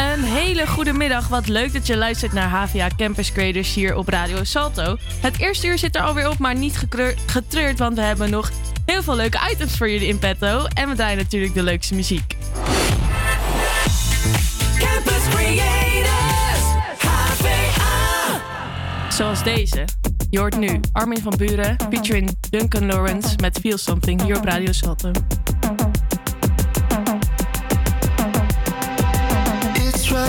Een hele goede middag. Wat leuk dat je luistert naar HVA Campus Creators hier op Radio Salto. Het eerste uur zit er alweer op, maar niet getreurd, want we hebben nog heel veel leuke items voor jullie in petto. En we draaien natuurlijk de leukste muziek. Campus Creators, HVA. Zoals deze. Je hoort nu Armin van Buren featuring Duncan Lawrence met Feel Something hier op Radio Salto.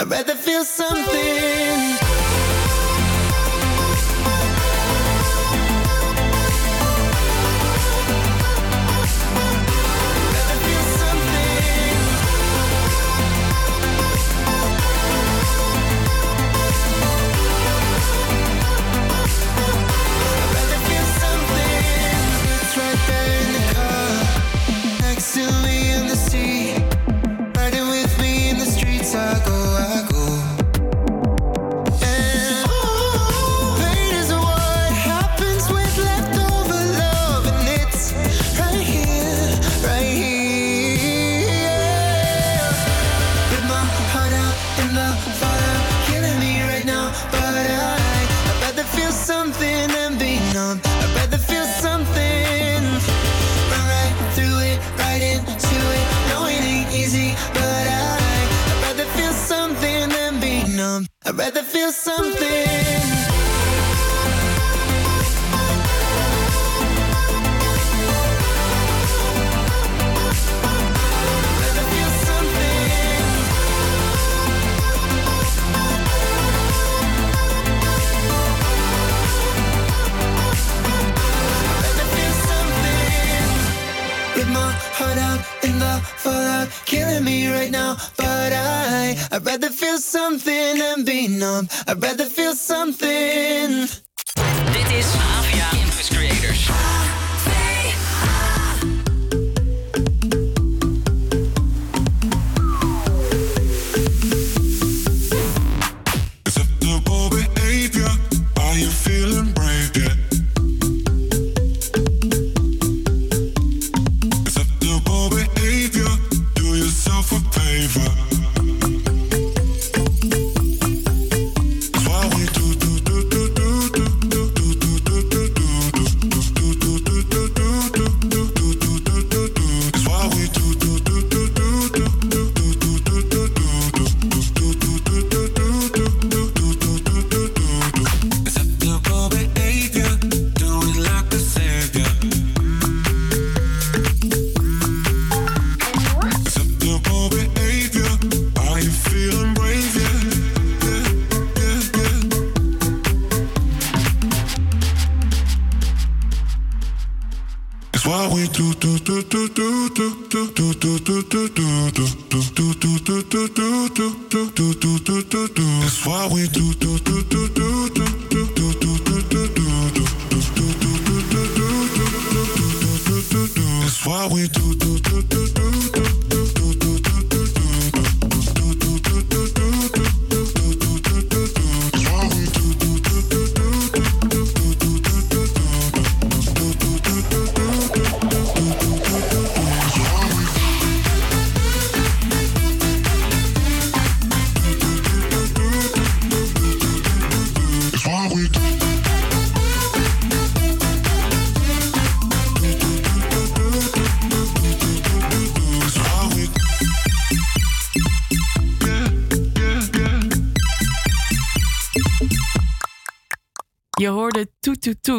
I'd rather feel something.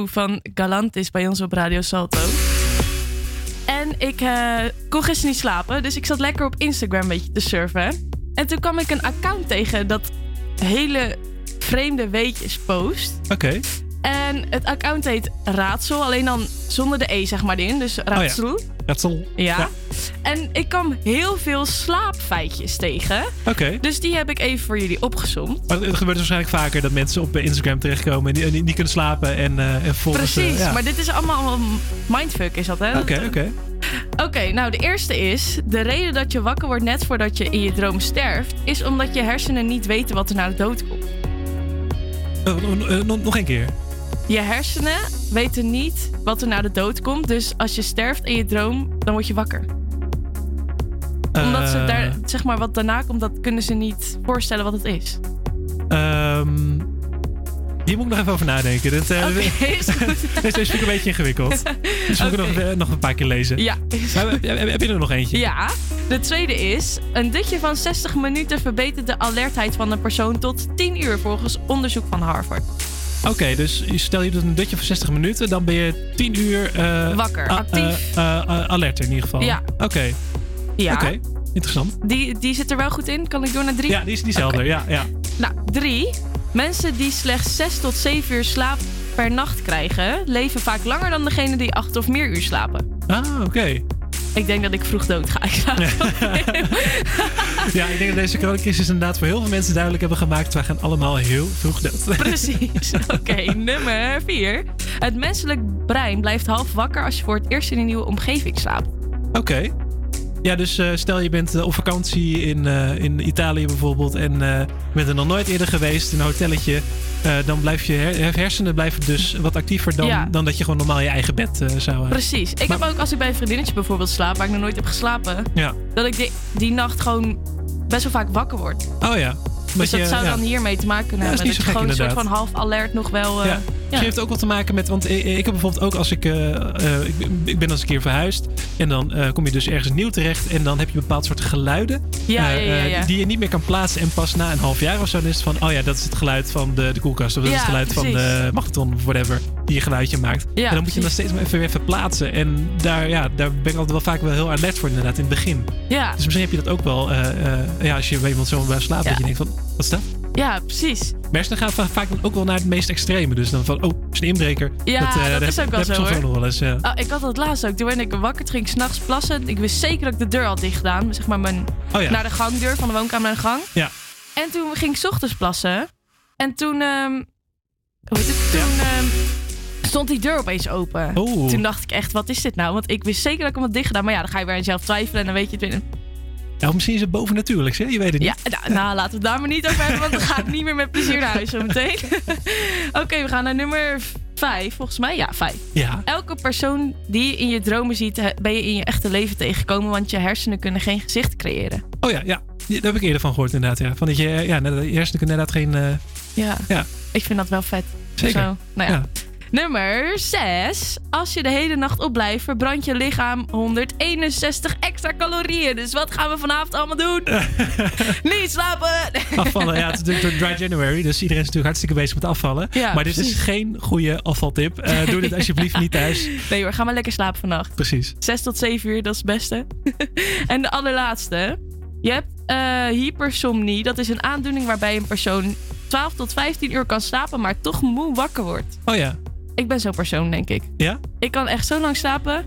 Van Galantis bij ons op Radio Salto. En ik eh, kon gisteren niet slapen, dus ik zat lekker op Instagram een beetje te surfen. En toen kwam ik een account tegen dat hele vreemde weetjes post. Oké. En het account heet Raadsel, alleen dan zonder de E zeg maar in. Dus Raadsel. Oh Raadsel. Ja. En ik kwam heel veel slaapfeitjes tegen. Oké. Dus die heb ik even voor jullie opgezomd. Maar het gebeurt waarschijnlijk vaker dat mensen op Instagram terechtkomen en die- niet kunnen slapen en, eh en volgens... eh, Precies, ja. maar dit is allemaal mindfuck is dat, hè? Oké, oké. Oké, nou de eerste is... De reden dat je wakker wordt net voordat je in je droom sterft... is omdat je hersenen niet weten wat er na de dood komt. Eh, eh, nog- nog een keer. Je hersenen weten niet wat er na de dood komt. Dus als je sterft in je droom, dan word je wakker. Omdat ze Eh, daar, zeg maar, wat daarna komt... dat kunnen ze niet voorstellen wat het is. ehm, hier moet ik nog even over nadenken. Dit, eh, Oké, [laughs] is. Deze ik een beetje ingewikkeld. [laughs] Dus moet ik nog, eh, nog een paar keer lezen. Ja. Maar, heb, heb- heb je er nog eentje? Ja, de tweede is... Een dutje van 60 minuten verbetert de alertheid van een persoon tot 10 uur... volgens onderzoek van Harvard. Oké, dus stel je doet een dutje van 60 minuten, dan ben je 10 uur... eh, Wakker, actief. eh, eh, eh, alert in ieder geval. Ja. Oké. Ja. Oké, interessant. Die, die zit er wel goed in. Kan ik door naar drie? Ja, die is, die is helder. Ja, ja. Nou, drie. Mensen die slechts 6 tot 7 uur slaap per nacht krijgen... leven vaak langer dan degene die 8 of meer uur slapen. Ah, oké. Ik denk dat ik vroeg dood ga. Ik [laughs] Ja, ik denk dat deze coronacrisis inderdaad voor heel veel mensen duidelijk hebben gemaakt. We gaan allemaal heel vroeg dood. [laughs] Precies. Oké, nummer 4. Het menselijk brein blijft half wakker als je voor het eerst in een nieuwe omgeving slaapt. Oké. Ja, dus eh, stel je bent eh, op vakantie in, eh, in Italië bijvoorbeeld en bent er nog nooit eerder geweest in een hotelletje. dan blijf je her- hersenen blijven dus wat actiever dan, Ja. dan dat je gewoon normaal je eigen bed zou... eh, Precies. Ik heb ook als ik bij een vriendinnetje bijvoorbeeld slaap, waar ik nog nooit heb geslapen, Ja. dat ik die, die nacht gewoon best wel vaak wakker word. Oh ja. Dus dat je- zou ja. dan hiermee te maken kunnen Ja, hebben. Dat, je gewoon een soort van half alert nog wel. eh, Ja. ja. Misschien heeft het ook wat te maken met, want ik, ik heb bijvoorbeeld ook als ik, eh, eh, ik, ben- ik ben als een keer verhuisd en dan eh, kom je dus ergens nieuw terecht en dan heb je bepaalde soorten geluiden Ja, eh, ja, ja, eh, ja. die je niet meer kan plaatsen en pas na een half jaar of zo dan is het van, oh ja, dat is het geluid van de, de koelkast of dat is het geluid van de magnetron of whatever die je geluidje maakt. Ja, en dan moet je dan steeds maar even weer verplaatsen en daar, ja, daar ben ik altijd wel vaak wel heel alert voor inderdaad in het begin. Ja. Dus misschien heb je dat ook wel, eh, eh, ja, als je bij iemand zo Ja. dat je denkt van, wat is dat? ja, precies. Hersenen gaan va- vaak ook wel naar het meest extreme. Dus dan van, oh, is een inbreker. Ja, eh, dat is heb- ook wel zo, hoor. ook nog wel eens. Ja. Oh, ik had dat laatst ook. Toen werd ik wakker, ging ik s'nachts plassen. Ik wist zeker dat ik de deur had dicht gedaan. Zeg maar mijn, Oh ja. naar de gangdeur, van de woonkamer naar de gang. Ja. En toen ging ik 's ochtends plassen. En toen, ehm, hoe heet het? Toen ehm, stond die deur opeens open. Oeh. Toen dacht ik echt, wat is dit nou? Want ik wist zeker dat ik hem had dicht gedaan. Maar ja, dan ga je weer aan jezelf twijfelen en dan weet je het weer. ja, of misschien is het bovennatuurlijks, hè? Je weet het niet. Ja, nou, nou, laten we het daar maar niet over hebben, want dan ga ik niet meer met plezier naar huis zo meteen. [laughs] Oké, we gaan naar nummer vijf, volgens mij. Ja, vijf. Ja. Elke persoon die je in je dromen ziet, ben je in je echte leven tegengekomen, want je hersenen kunnen geen gezicht creëren. Oh ja, ja. Daar heb ik eerder van gehoord inderdaad. Ja. Van dat je, ja, je hersenen kunnen inderdaad geen... eh, Ja, ja. ik vind dat wel vet. Zeker. Zo, nou ja. Ja. Nummer 6. Als je de hele nacht opblijft, verbrandt je lichaam 161 extra calorieën. Dus wat gaan we vanavond allemaal doen? [laughs] Niet slapen! Afvallen, ja, het is natuurlijk door Dry January, dus iedereen is natuurlijk hartstikke bezig met afvallen. Ja, maar dit is geen goede afvaltip. Eh, [laughs] doe dit alsjeblieft niet thuis. Nee hoor, ga maar lekker slapen vannacht. Precies. 6 tot 7 uur, dat is het beste. [laughs] en de allerlaatste. Je hebt eh, hypersomnie. Dat is een aandoening waarbij een persoon 12 tot 15 uur kan slapen, maar toch moe wakker wordt. Oh ja. Ik ben zo'n persoon, denk ik. Ja? Ik kan echt zo lang slapen.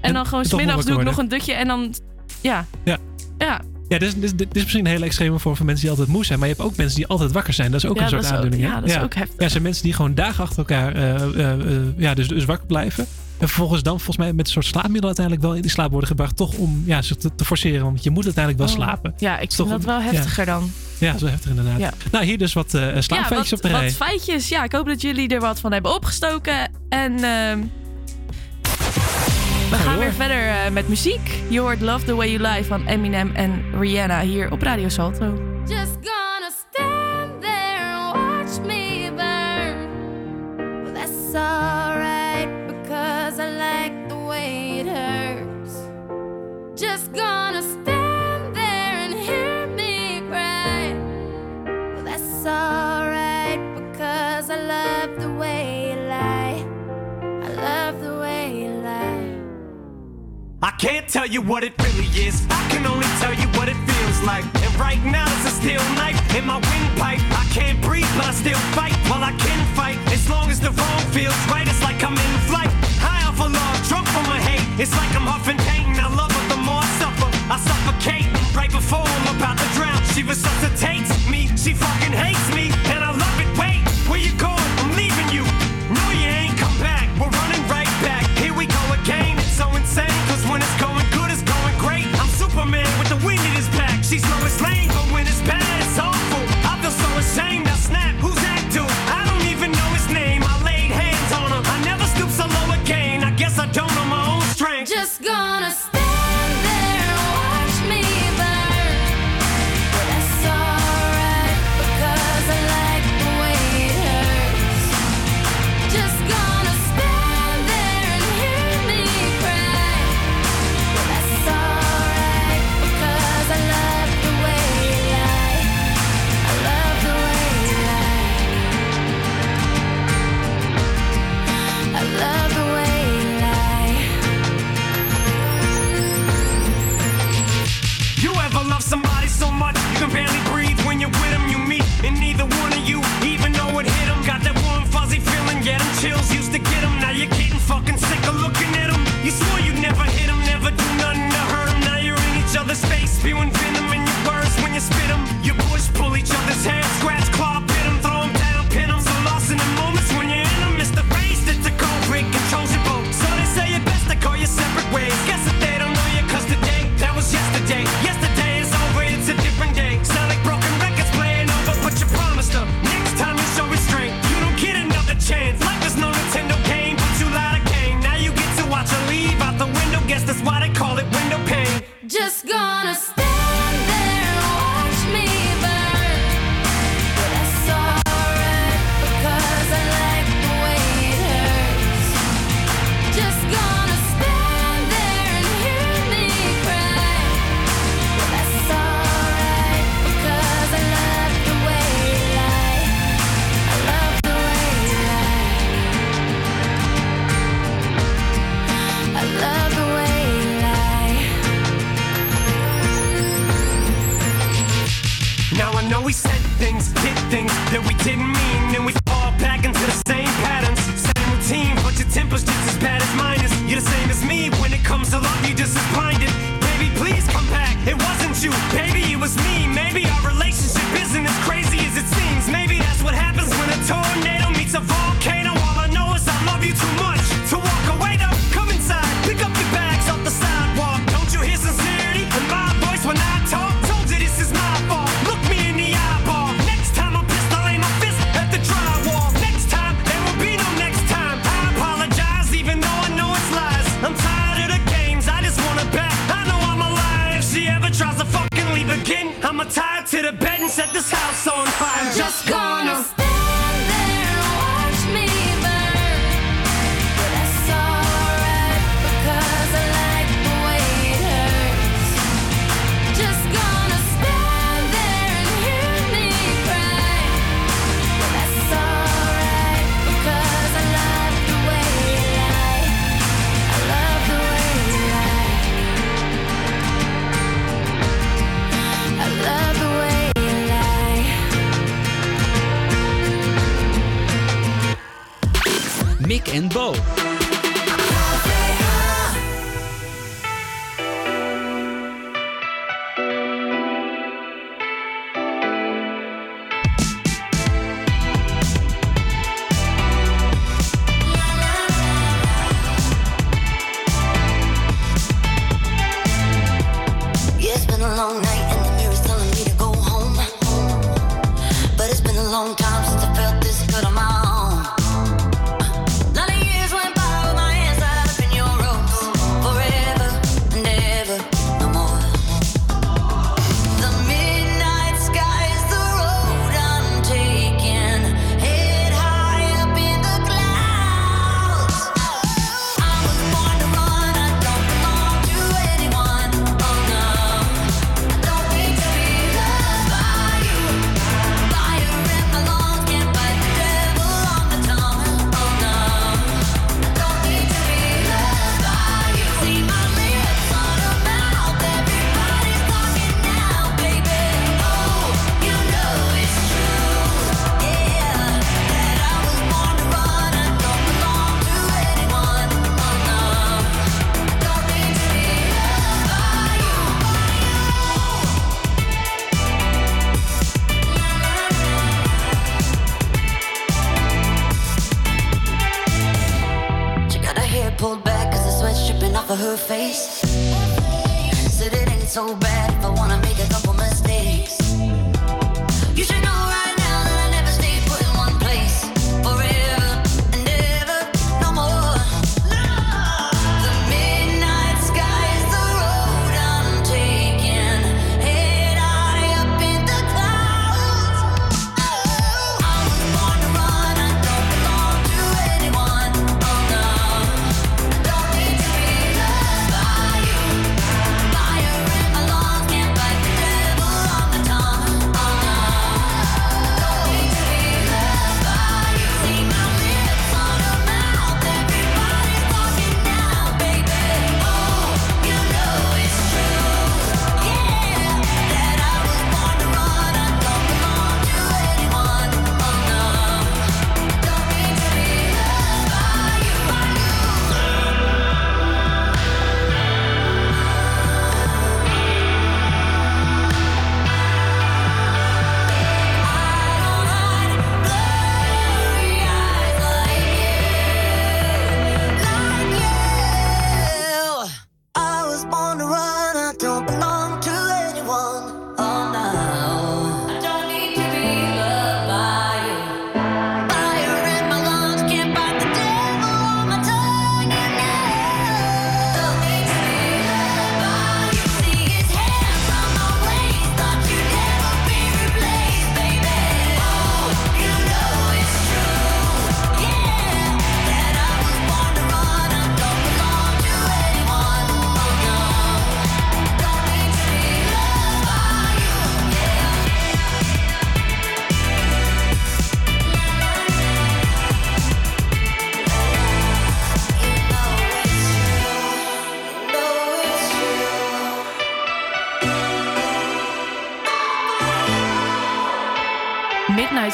En, dan gewoon smiddags doe ik nog een dutje en dan... Ja. Ja. Ja, ja, dit is, dit, is misschien een hele extreme vorm van mensen die altijd moe zijn. Maar je hebt ook mensen die altijd wakker zijn. Dat is ook een soort aandoening. Ja, dat is ook heftig. Ja, zijn mensen die gewoon dagen achter elkaar eh, eh, eh, ja, dus, dus wakker blijven. En vervolgens dan volgens mij met een soort slaapmiddel uiteindelijk wel in die slaap worden gebracht. Toch om ja, zich te, forceren. Want je moet uiteindelijk wel oh, slapen. Ja, ik vind dat wel heftiger ja. dan. Ja, zo heftig inderdaad. Nou, hier dus wat slaapfeitjes op de rij. wat feitjes. Ja, ik hoop dat jullie er wat van hebben opgestoken. En... Ehm, we gaan, weer verder eh, met muziek. Je hoort Love the Way You Lie van Eminem en Rihanna hier op Radio Salto. tell you what it really is. I can only tell you what it feels like. And right now it's a steel knife in my windpipe. I can't breathe, but I still fight. While I can fight, as long as the wrong feels right, it's like I'm in flight. High off a log, drunk from my hate. It's like I'm huffing pain. I love her the more I suffer. I suffocate right before I'm about to drown. She resuscitates me. She fucking hates me, and I love. to bed and set this house on fire. Just Mike and Bo.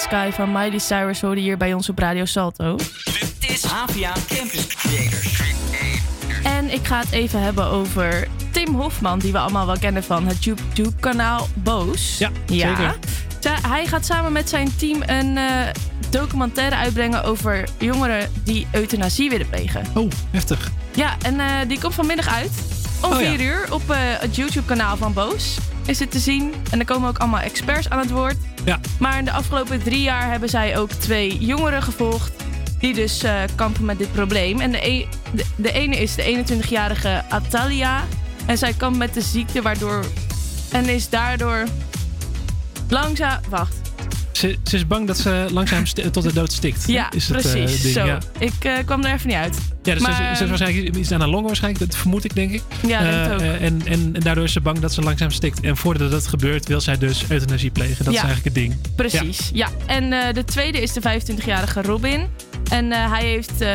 Sky van Miley Cyrus hoorde hier bij ons op Radio Salto. Dit is Havia Campus Creators. En ik ga het even hebben over Tim Hofman, die we allemaal wel kennen van het YouTube-kanaal Boos. Ja, zeker. Hij gaat samen met zijn team een eh, documentaire uitbrengen over jongeren die euthanasie willen plegen. Oh, heftig. Ja, en eh, die komt vanmiddag uit. Om Oh, ja. 4 uur op eh, het YouTube-kanaal van Boos. Is het te zien. En er komen ook allemaal experts aan het woord. Ja. Maar in de afgelopen drie jaar hebben zij ook twee jongeren gevolgd. Die dus eh, kampen met dit probleem. En de, e- de, de ene is de 21-jarige Atalia. En zij kampt met de ziekte waardoor... En is daardoor langzaam... Wacht. Ze, ze is bang dat ze langzaam tot de dood stikt. Ja, is het, eh, precies. ding, Zo. Ja. Ik eh, kwam er even niet uit. Ja, dus Maar, ze, ze is waarschijnlijk iets aan haar longen waarschijnlijk. Dat vermoed ik, denk ik. Ja, Eh, ik ook. eh, en, en, en daardoor is ze bang dat ze langzaam stikt. En voordat dat gebeurt, wil zij dus euthanasie plegen. Dat Ja. is eigenlijk het ding. Precies, ja. En eh, de tweede is de 25-jarige Robin. En eh, hij heeft eh,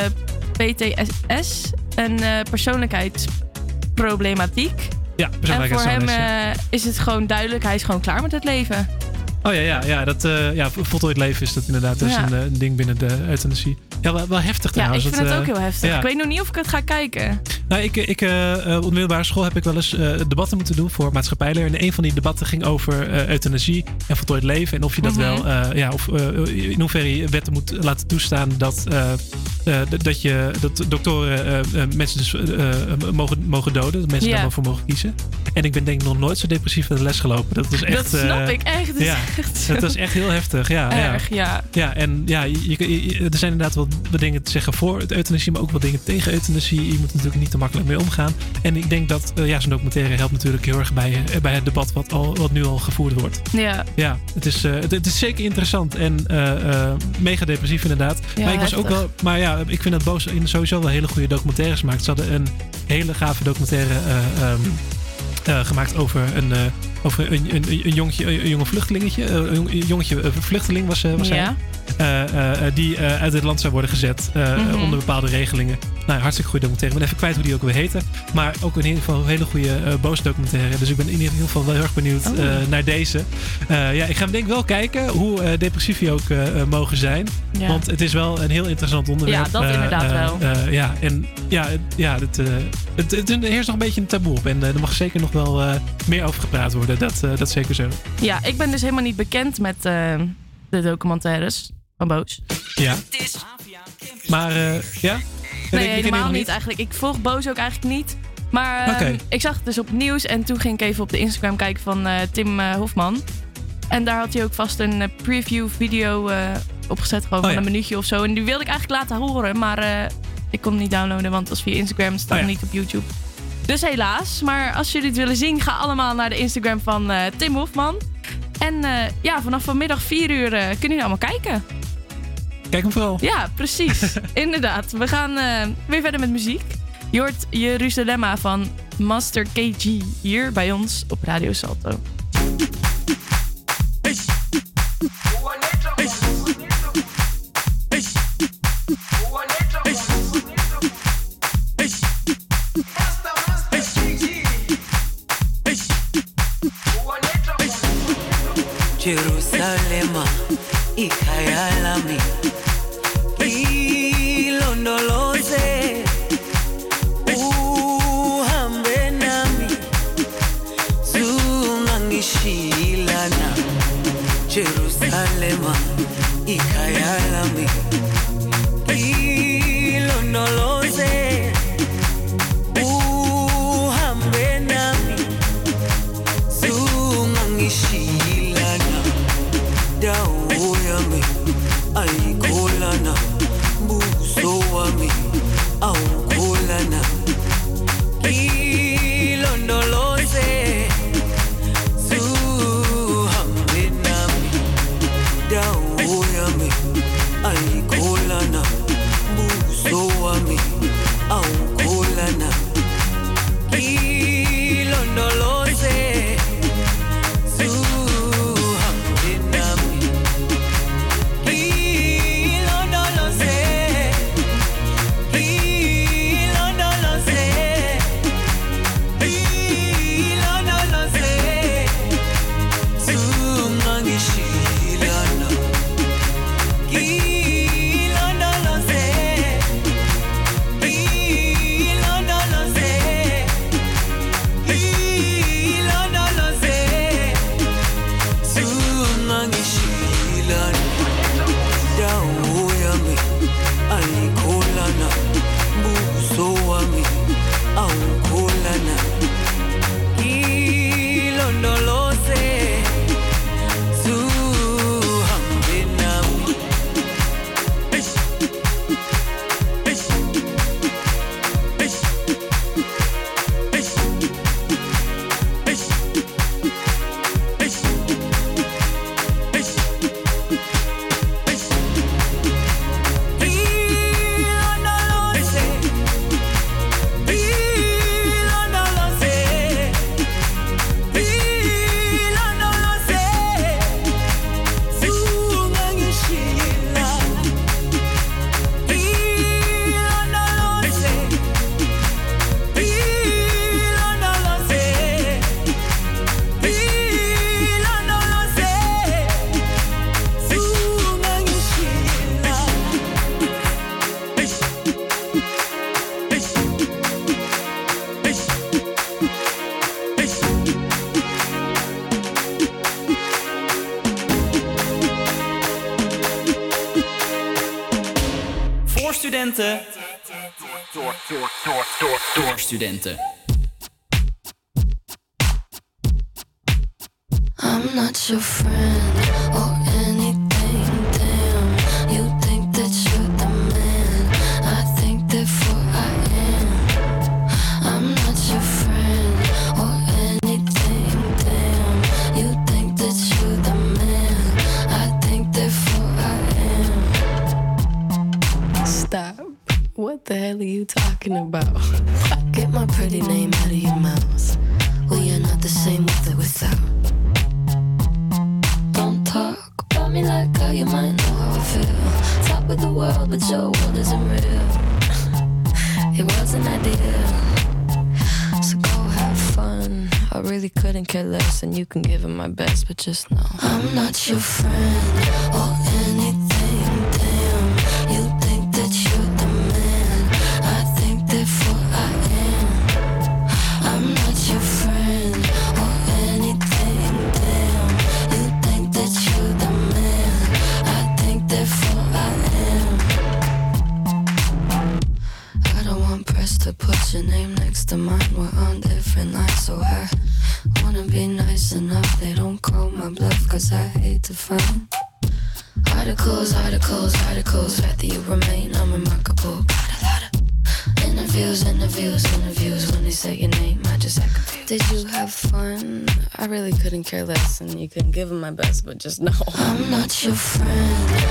PTSS, een eh, persoonlijkheidsproblematiek. Ja, En voor hem eh, is het gewoon duidelijk, hij is gewoon klaar met het leven. Oh ja, ja, ja, dat, eh ja voltooid leven is dat inderdaad. Dat is Ja. een, eh, een ding binnen de euthanasie. Ja, wel, wel heftig Ja, ik trouwens. vind het ook eh, heel heftig. ja. Ik weet nog niet of ik het ga kijken. Nou, ik, ik, eh, op middelbare school heb ik wel eens debatten moeten doen voor maatschappijleer. En een van die debatten ging over euthanasie en voltooid leven. En of je dat Mhm. wel, ja, of in hoeverre je wetten moet laten toestaan dat, dat, je, dat doktoren mensen dus mogen, mogen doden. Dat mensen Ja. daar maar voor mogen kiezen. En ik ben denk ik nog nooit zo depressief naar de les gelopen. Dat was echt... dat snap ik echt. Is ja, echt het was echt heel heftig. Ja, erg, ja. ja. Ja, en ja, je, je- je- er zijn inderdaad wel wat dingen te zeggen voor het euthanasie, maar ook wel dingen tegen euthanasie. Je moet er natuurlijk niet te makkelijk mee omgaan. En ik denk dat eh, ja, zo'n documentaire helpt natuurlijk heel erg bij, eh, bij het debat wat, al, wat nu al gevoerd wordt. Ja. Ja, het is, eh, het, het is zeker interessant en eh, mega depressief inderdaad. Ja, maar ik was ook wel, maar ja, ik vind dat Boos in sowieso wel hele goede documentaires maakt. Ze hadden een hele gave documentaire eh, ehm, eh, gemaakt over een, over een, een, een, jongetje, een jonge vluchtelingetje. eh, Een jong- een jongetje eh, vluchteling was, eh, was hij. Ja. Die uit het land zou worden gezet Mhm. onder bepaalde regelingen. Nou, hartstikke goede documentaire. Ik ben even kwijt hoe die ook weer heette. Maar ook in ieder geval een hele goede eh boos documentaire. Dus ik ben in ieder geval wel heel erg benieuwd Oh. naar deze. Ja, ik ga hem denk ik wel kijken hoe depressief die ook mogen zijn. Ja. Want het is wel een heel interessant onderwerp. Ja, dat inderdaad wel. ja, en ja, het, ja het, het, het, er heerst nog een beetje een taboe op. En er mag zeker nog wel meer over gepraat worden. Dat, eh, dat is zeker zo. Ja, ik ben dus helemaal niet bekend met eh, de documentaires van Boos. Ja. Maar eh, ja? je helemaal niet niet? eigenlijk. Ik volg Boos ook eigenlijk niet. Maar ehm, Oké. ik zag het dus op het nieuws en toen ging ik even op de Instagram kijken van eh, Tim eh, Hofman. En daar had hij ook vast een eh, preview video eh, opgezet, gewoon Oh, van ja. een minuutje of zo. En die wilde ik eigenlijk laten horen, maar eh, ik kon hem niet downloaden, want dat is via Instagram, staat Oh, ja. niet op YouTube. Dus helaas, maar als jullie het willen zien, ga allemaal naar de Instagram van eh, Tim Hofman. En eh, ja, vanaf vanmiddag 4 uur eh, kunnen jullie allemaal kijken. Kijk hem vooral. Ja, [laughs] precies. Inderdaad. We gaan weer verder met muziek. Je hoort Jeruzalemma van Master KG hier bij ons op Radio Salto. You can give it my best, but just know. I'm not your friend care less, and you couldn't give him my best, but just know. I'm not your friend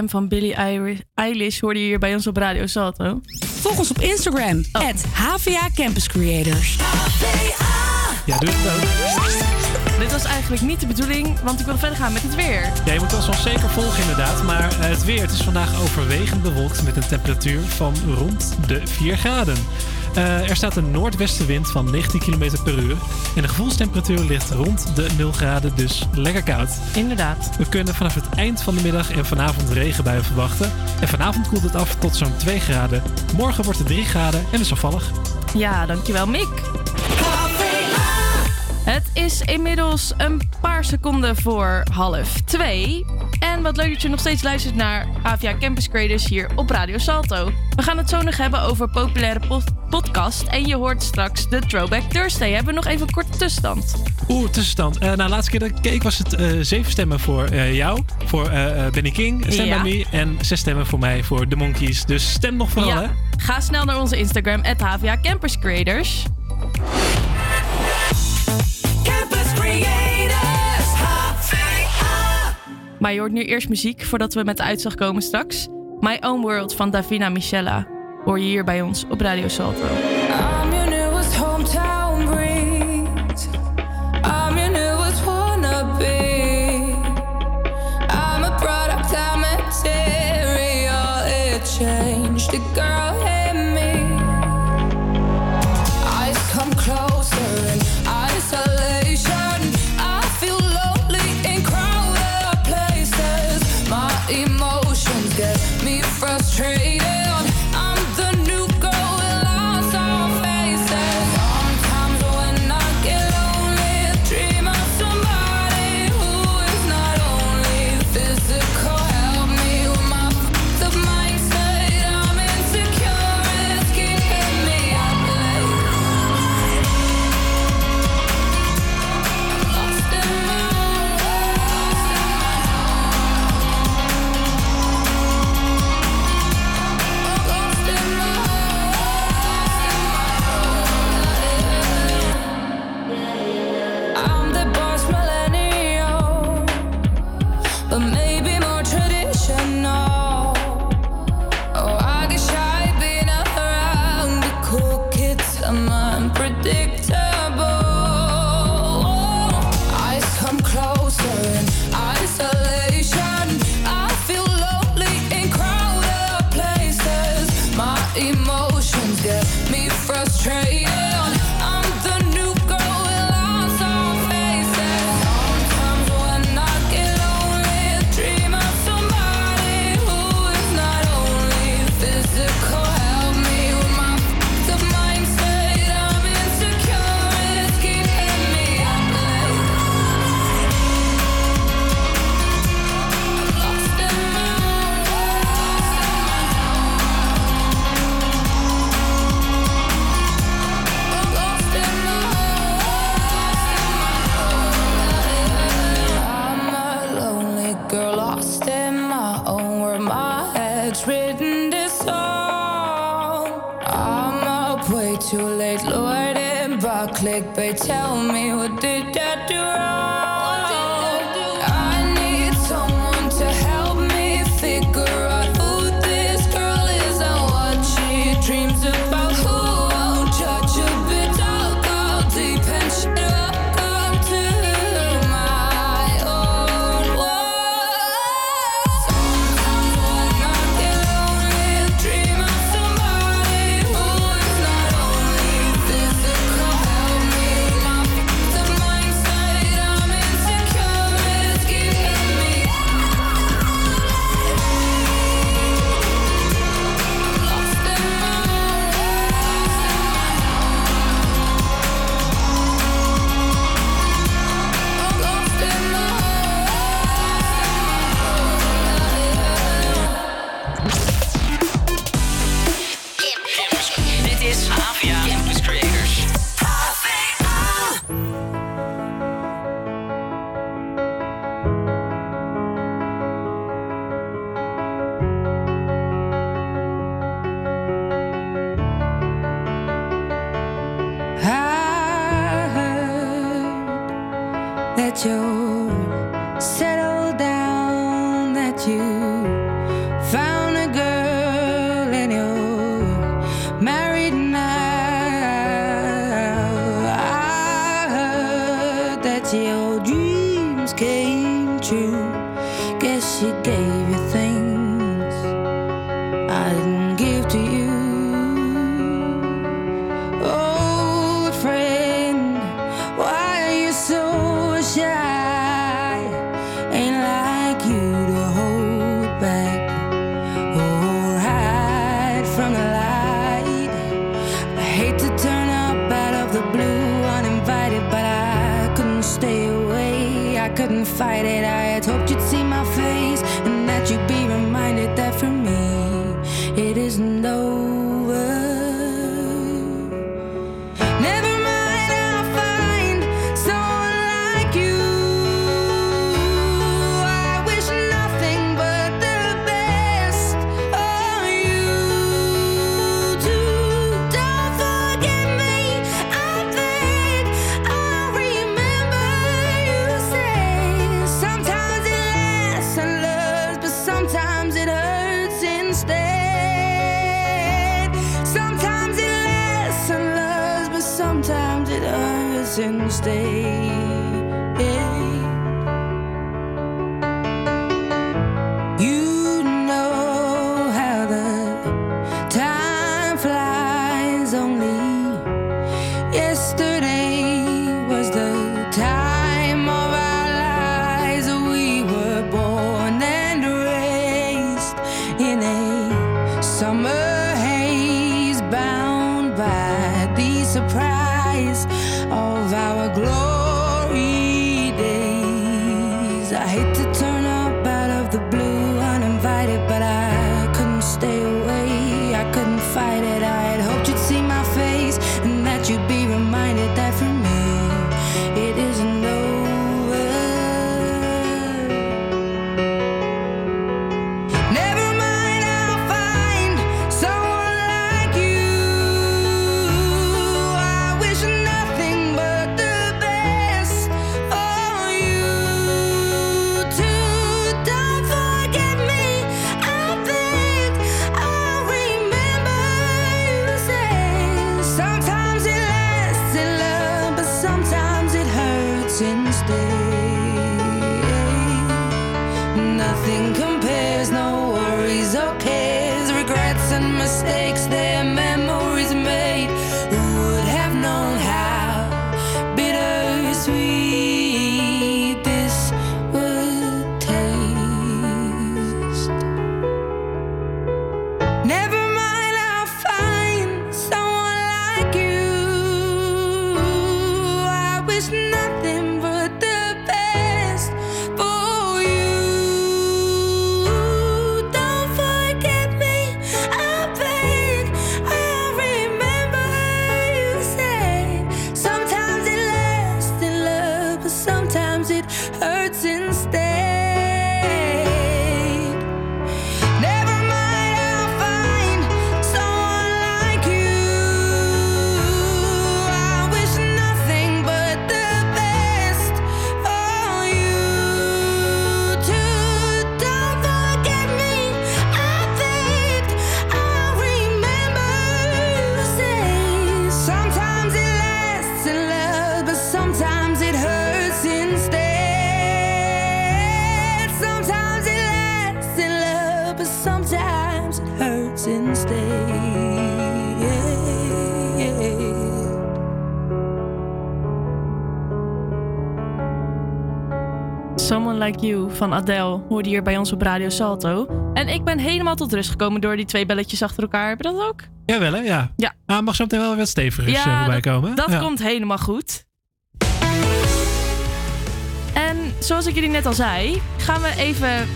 Am van Billie Eilish- hoorde je hier bij ons op Radio Salto. Volg ons op Instagram, at HVA Campus Creators. Ja, doe het ook. Dit was eigenlijk niet de bedoeling, want ik wil verder gaan met het weer. Ja, je moet ons wel zeker volgen inderdaad. Maar eh, het weer, het is vandaag overwegend bewolkt met een temperatuur van rond de 4 graden. Eh, er staat een noordwestenwind van 19 km per uur. En de gevoelstemperatuur ligt rond de 0 graden, dus lekker koud. Inderdaad. We kunnen vanaf het eind van de middag en vanavond regenbuien verwachten. En vanavond koelt het af tot zo'n 2 graden. Morgen wordt het 3 graden en wisselvallig. Ja, dankjewel Mick. Het is inmiddels een paar seconden voor half twee. En wat leuk dat je nog steeds luistert naar AVA Campus Creators hier op Radio Salto. We gaan het zo nog hebben over populaire pod- podcast. En je hoort straks de Throwback Thursday. Hebben we nog even een korte tussenstand? Oeh, tussenstand. Eh nou, laatste keer dat ik keek was het eh, zeven stemmen voor eh, jou, voor Benny King, Stem Ja. Me. En zes stemmen voor mij, voor The Monkeys. Dus stem nog vooral, hè? Ja, ga snel naar onze Instagram, at Campus Creators. Maar je hoort nu eerst muziek voordat we met de uitslag komen straks. My Own World van Davina Michella hoor je hier bij ons op Radio Salto. Like You van Adele hoorde hier bij ons op Radio Salto. En ik ben helemaal tot rust gekomen door die twee belletjes achter elkaar. Heb je dat ook? Jawel, hè? Ja. Ja. Ah, mag zo meteen wel wat stevigers eh, ja, voorbij dat, komen. dat Ja. komt helemaal goed. En zoals ik jullie net al zei, gaan we even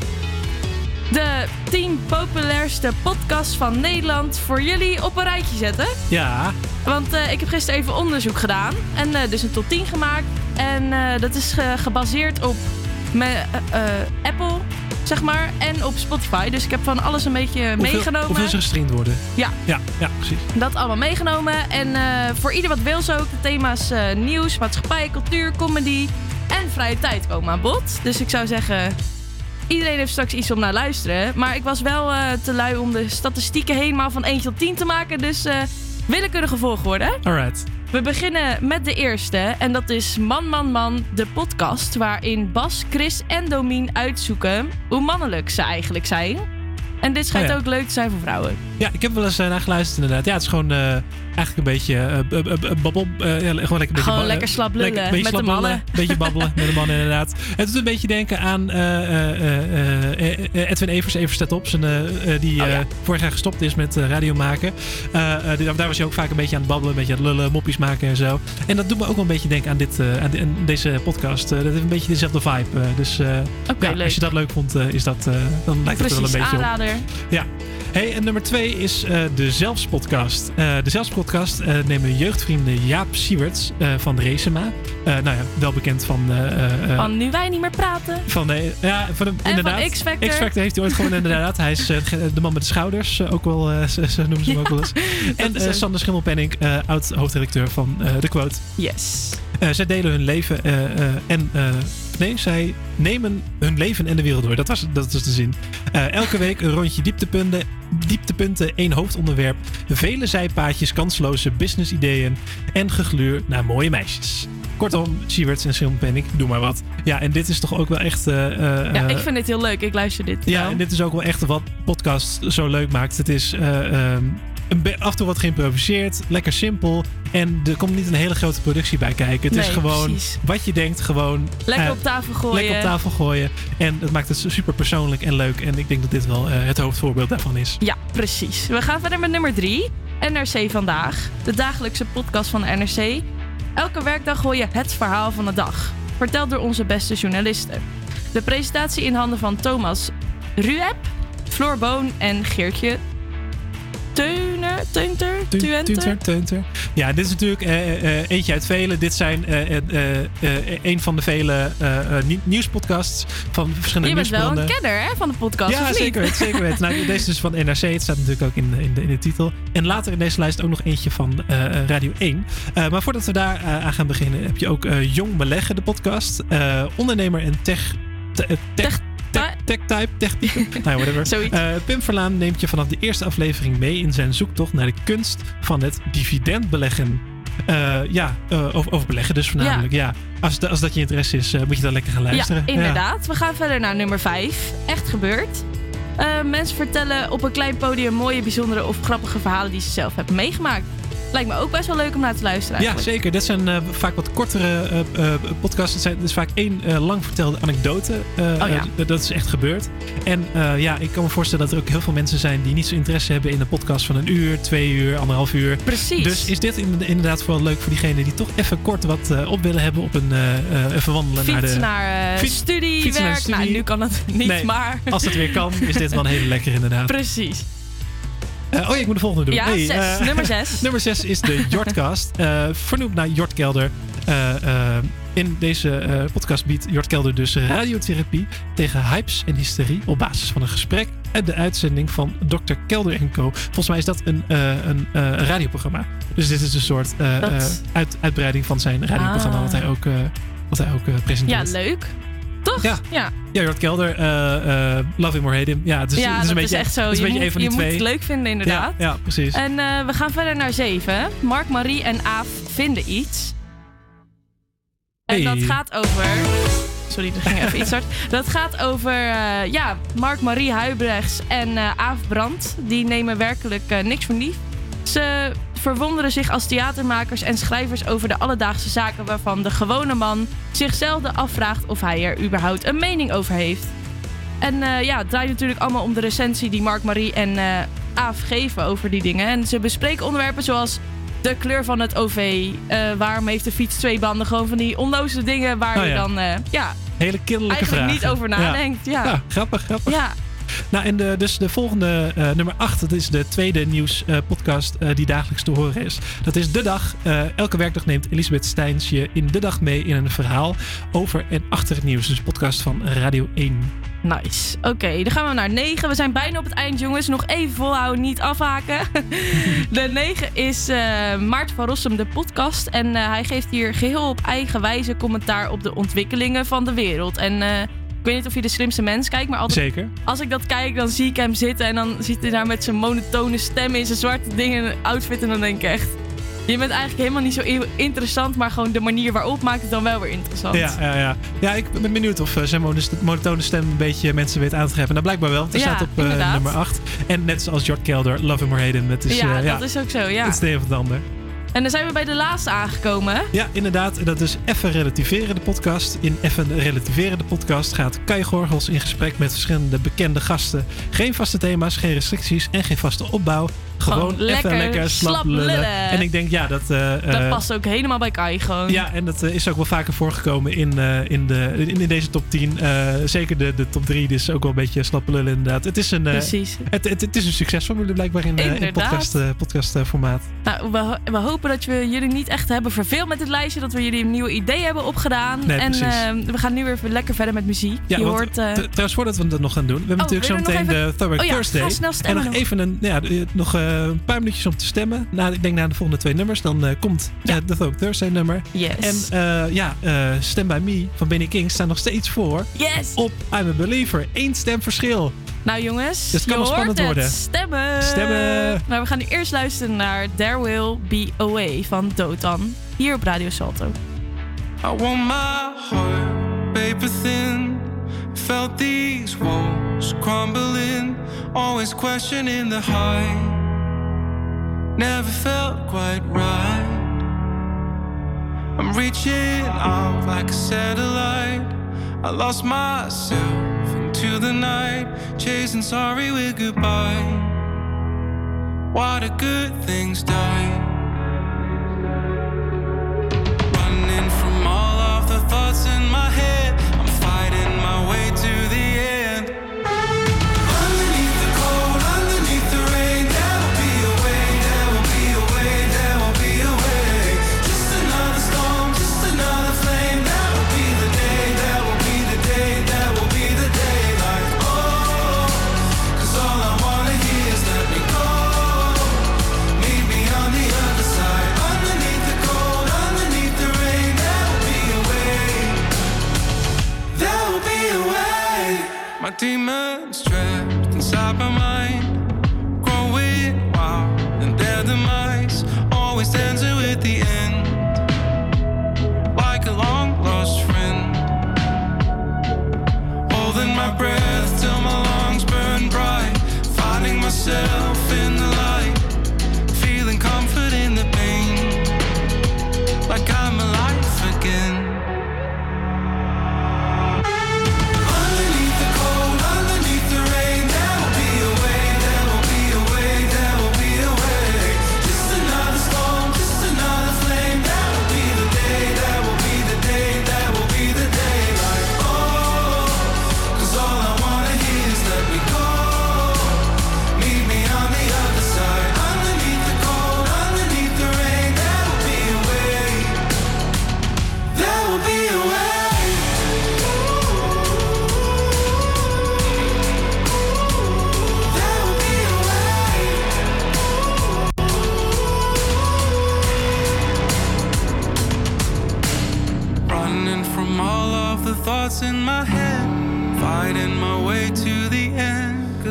de 10 populairste podcasts van Nederland voor jullie op een rijtje zetten. Ja. Want eh, ik heb gisteren even onderzoek gedaan en eh, dus een top 10 gemaakt. En eh, dat is ge- gebaseerd op me- eh, eh, Apple, zeg maar, en op Spotify. Dus ik heb van alles een beetje Hoeveel- meegenomen. Hoeveel ze gestreamd worden. Ja. Ja, ja, precies. Dat allemaal meegenomen. En eh, voor ieder wat wil zo ook. De thema's nieuws, maatschappij, cultuur, comedy en vrije tijd komen aan bod. Dus ik zou zeggen, iedereen heeft straks iets om naar luisteren. Maar ik was wel te lui om de statistieken helemaal van 1 tot 10 te maken. Dus eh willekeurige volgorde. Alright. We beginnen met de eerste. En dat is Man, Man, Man, de podcast. Waarin Bas, Chris en Domien uitzoeken hoe mannelijk ze eigenlijk zijn. En dit schijnt Oh ja. ook leuk te zijn voor vrouwen. Ja, ik heb wel eens eh, naar geluisterd inderdaad. Ja, het is gewoon eh, eigenlijk een beetje eh, babbel. eh, ja, gewoon lekker, een Gewoon lekker slap lullen lekker- beetje met de slap. Een beetje babbelen [laughs] met de mannen inderdaad. Het doet een beetje denken aan eh, eh, eh, eh, eh, Edwin Evers, Evers staat op. Zijn, eh, eh, die Oh eh, vorig jaar gestopt is met eh, radio maken. Eh, eh, daar was hij ook vaak een beetje aan het babbelen, een beetje aan het lullen, moppies maken en zo. En dat doet me ook wel een beetje denken aan, dit, eh, aan, aan deze podcast. Eh, dat heeft een beetje dezelfde vibe. eh, dus eh, ja, als je dat leuk vond, eh, is dat, eh, dan lijkt het wel een beetje op. aanrader. Ja. Hey, en nummer twee is eh, de Zelfspodcast. Eh de Zelfspodcast eh, nemen jeugdvrienden Jaap Siewerts eh, van Racema. Eh, nou ja, wel bekend van... Van nu wij niet meer praten. van de, ja, van de, van inderdaad. X-Factor. X-Factor heeft hij ooit gewoon inderdaad. Hij is de man met de schouders, ook wel, zo, zo noemen ze hem ook wel eens. [laughs] En. Sander Schimmelpenning, oud-hoofdredacteur van The Quote. Yes. Eh, zij delen hun leven eh, eh, en... nee, zij nemen hun leven en de wereld door. Dat was, dat was de zin. Elke week een rondje dieptepunten, dieptepunten, één hoofdonderwerp. Vele zijpaadjes, kansloze businessideeën en gegluur naar mooie meisjes. Kortom, Sieverts en Schimmelpenning, doe maar wat. Ja, en dit is toch ook wel echt... Ja, ik vind dit heel leuk. Ik luister dit. ja, wel. en dit is ook wel echt wat podcast zo leuk maakt. Het is eh, ehm, een af en toe wat geïmproviseerd, lekker simpel. En er komt niet een hele grote productie bij kijken. Het is gewoon precies. wat je denkt, gewoon Lekker eh, op tafel gooien. Lekker op tafel gooien. En dat maakt het super persoonlijk en leuk. En ik denk dat dit wel eh, het hoofdvoorbeeld daarvan is. Ja, precies. We gaan verder met nummer drie. NRC Vandaag. De dagelijkse podcast van de NRC. Elke werkdag hoor je het verhaal van de dag. Verteld door onze beste journalisten. De presentatie in handen van Thomas Ruep, Floor Boon en Geertje Teuner, Teunter, Tuenter. Tunter. Ja, dit is natuurlijk eh, eh, eentje uit vele. Dit zijn eh, eh, eh, eh, een van de vele eh, eh, nie- nieuwspodcasts van verschillende Je bent wel een kenner hè, van de podcast, Ja, zeker weten. Zeker weten. Nou, deze is dus van NRC. Het staat natuurlijk ook in, in, de, in de titel. En later in deze lijst ook nog eentje van eh, eh, Radio 1. Eh, maar voordat we daar eh, aan gaan beginnen, heb je ook eh, Jong Beleggen, de podcast. Eh, ondernemer en tech... te- eh, tech Tech, tech type, tech type. nou, whatever. Eh, Pim Verlaan neemt je vanaf de eerste aflevering mee in zijn zoektocht naar de kunst van het dividendbeleggen. Eh, ja, eh, over, over beleggen dus voornamelijk. Ja. Als, als dat je interesse is, moet je dan lekker gaan luisteren. Ja, inderdaad. We gaan verder naar nummer 5. Echt gebeurd. Mensen vertellen op een klein podium mooie, bijzondere of grappige verhalen die ze zelf hebben meegemaakt. Lijkt me ook best wel leuk om naar te luisteren. Ja, zeker. Dit zijn eh, vaak wat kortere eh, eh, podcasts. Het, zijn, het is vaak één lang vertelde anekdote. Oh ja. dat is echt gebeurd. En ja, ik kan me voorstellen dat er ook heel veel mensen zijn die niet zo interesse hebben in een podcast van een uur, twee uur, anderhalf uur. Precies. Dus is dit in- inderdaad vooral leuk voor diegenen die toch even kort wat op willen hebben op een even wandelen naar de naar Fiets- studie, fietsen naar werk. Nou, studie. nu kan het niet, Nee, maar... Als het weer kan, is dit wel een hele lekker inderdaad. Precies. Eh, oh ja, ik moet de volgende doen. Ja, zes. eh, Nummer zes. [laughs] nummer zes is de Jortcast. eh vernoemd naar Jort Kelder. In deze podcast biedt Jort Kelder dus radiotherapie tegen hypes en hysterie op basis van een gesprek en de uitzending van Dr. Kelder Co. Volgens mij is dat een, een, radioprogramma. Dus dit is een soort uit, uitbreiding van zijn radioprogramma Ah. wat hij ook, wat hij ook eh, Ja, presenteert. leuk. Toch? Ja. ja. Ja, Jort Kelder, eh, eh, Love Him or Hate Him. Ja, het is, ja, het is een beetje, is echt zo. Het is je een beetje moet, een van je die moet twee. het leuk vinden, inderdaad. Ja, ja precies. En eh, we gaan verder naar zeven. Mark, Marie en Aaf vinden iets. En Hey. dat gaat over... Sorry, er ging even iets hard. Dat gaat over, ja, Mark, Marie Huibrechts en Aaf Brandt. Die nemen werkelijk niks voor lief. Ze verwonderen zich als theatermakers en schrijvers over de alledaagse zaken waarvan de gewone man zich zelden afvraagt of hij er überhaupt een mening over heeft. En eh, ja, het draait natuurlijk allemaal om de recensie die Mark Marie en eh Aaf geven over die dingen. En ze bespreken onderwerpen zoals de kleur van het OV, eh, waarom heeft de fiets twee banden, gewoon van die onnoze dingen waar Oh je ja. dan ja, Hele kinderlijke eigenlijk vragen. niet over nadenkt. Ja. Ja, grappig, grappig. Ja. Nou, en de, dus de volgende, eh, nummer 8, dat is de tweede nieuwspodcast eh, die dagelijks te horen is. Dat is De Dag. Eh, elke werkdag neemt Elisabeth Steins je in De Dag mee in een verhaal over en achter het nieuws. Dus een podcast van Radio 1. Nice. Oké, dan gaan we naar 9. We zijn bijna op het eind, jongens. Nog even volhouden, niet afhaken. [laughs] de 9 is eh Maarten van Rossum, de podcast. En eh, hij geeft hier geheel op eigen wijze commentaar op de ontwikkelingen van de wereld. En eh, ik weet niet of je de slimste mens kijkt, maar altijd, Zeker. als ik dat kijk, dan zie ik hem zitten. En dan zit hij daar met zijn monotone stem in zijn zwarte dingen en outfit. En dan denk ik echt... Je bent eigenlijk helemaal niet zo interessant, maar gewoon de manier waarop maakt het dan wel weer interessant. Ja, ja, ja. ja, ik ben benieuwd of eh, zijn mono- monotone stem een beetje mensen weet aan te treffen. Nou, blijkbaar wel. Ja, staat op eh, nummer 8. En net zoals Jort Kelder, Love Him or Hate Him. Het is, ja, eh, dat is ook zo, ja. Het is het een of het ander. En dan zijn we bij de laatste aangekomen. Ja, inderdaad. Dat is Even Relativeren, de podcast. In Even Relativeren, de podcast gaat Kai Gorgels in gesprek met verschillende bekende gasten. Geen vaste thema's, geen restricties en geen vaste opbouw. Gewoon, Gewoon even lekker slap slap lullen. lullen. En ik denk, ja, dat... eh, Dat eh, past ook helemaal bij Kai gewoon. Ja, en dat eh, is ook wel vaker voorgekomen in, in, de, in, in deze top 10. Eh, zeker de, de top 3 is ook wel een beetje slappe lullen inderdaad. Het is een, Precies. het, het, het is een succesformule blijkbaar in, in podcast, eh, podcast eh, formaat. Nou, we, we hopen dat we jullie niet echt hebben verveeld met dit lijstje. Dat we jullie een nieuwe idee hebben opgedaan. Nee, en precies. eh, we gaan nu weer even lekker verder met muziek. Ja, je hoort... trouwens, voordat we dat nog gaan doen. We hebben Oh, natuurlijk zo meteen even- de Throwback Oh ja, Thursday. en nog even een, ja, nog een paar minuutjes om te stemmen. Na, ik denk na de volgende twee nummers. Dan eh, komt eh, de Thursday nummer. Yes. En eh, ja, eh Stem By Me van Benny King staat nog steeds voor. Yes. Op I'm a Believer. Eén stem verschil. Nou jongens, Dus het kan je wel spannend hoort worden. het. Stemmen. Stemmen. Maar we gaan nu eerst luisteren naar There Will Be A Way van Dotan. Hier op Radio Salto. I want my heart paper thin. Felt these walls crumbling. Always questioning the height. Never felt quite right. I'm reaching out like a satellite. I lost myself into the night. Chasing sorry with goodbye. Why do good things die? Demons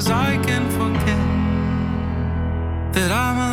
Cause I can forget that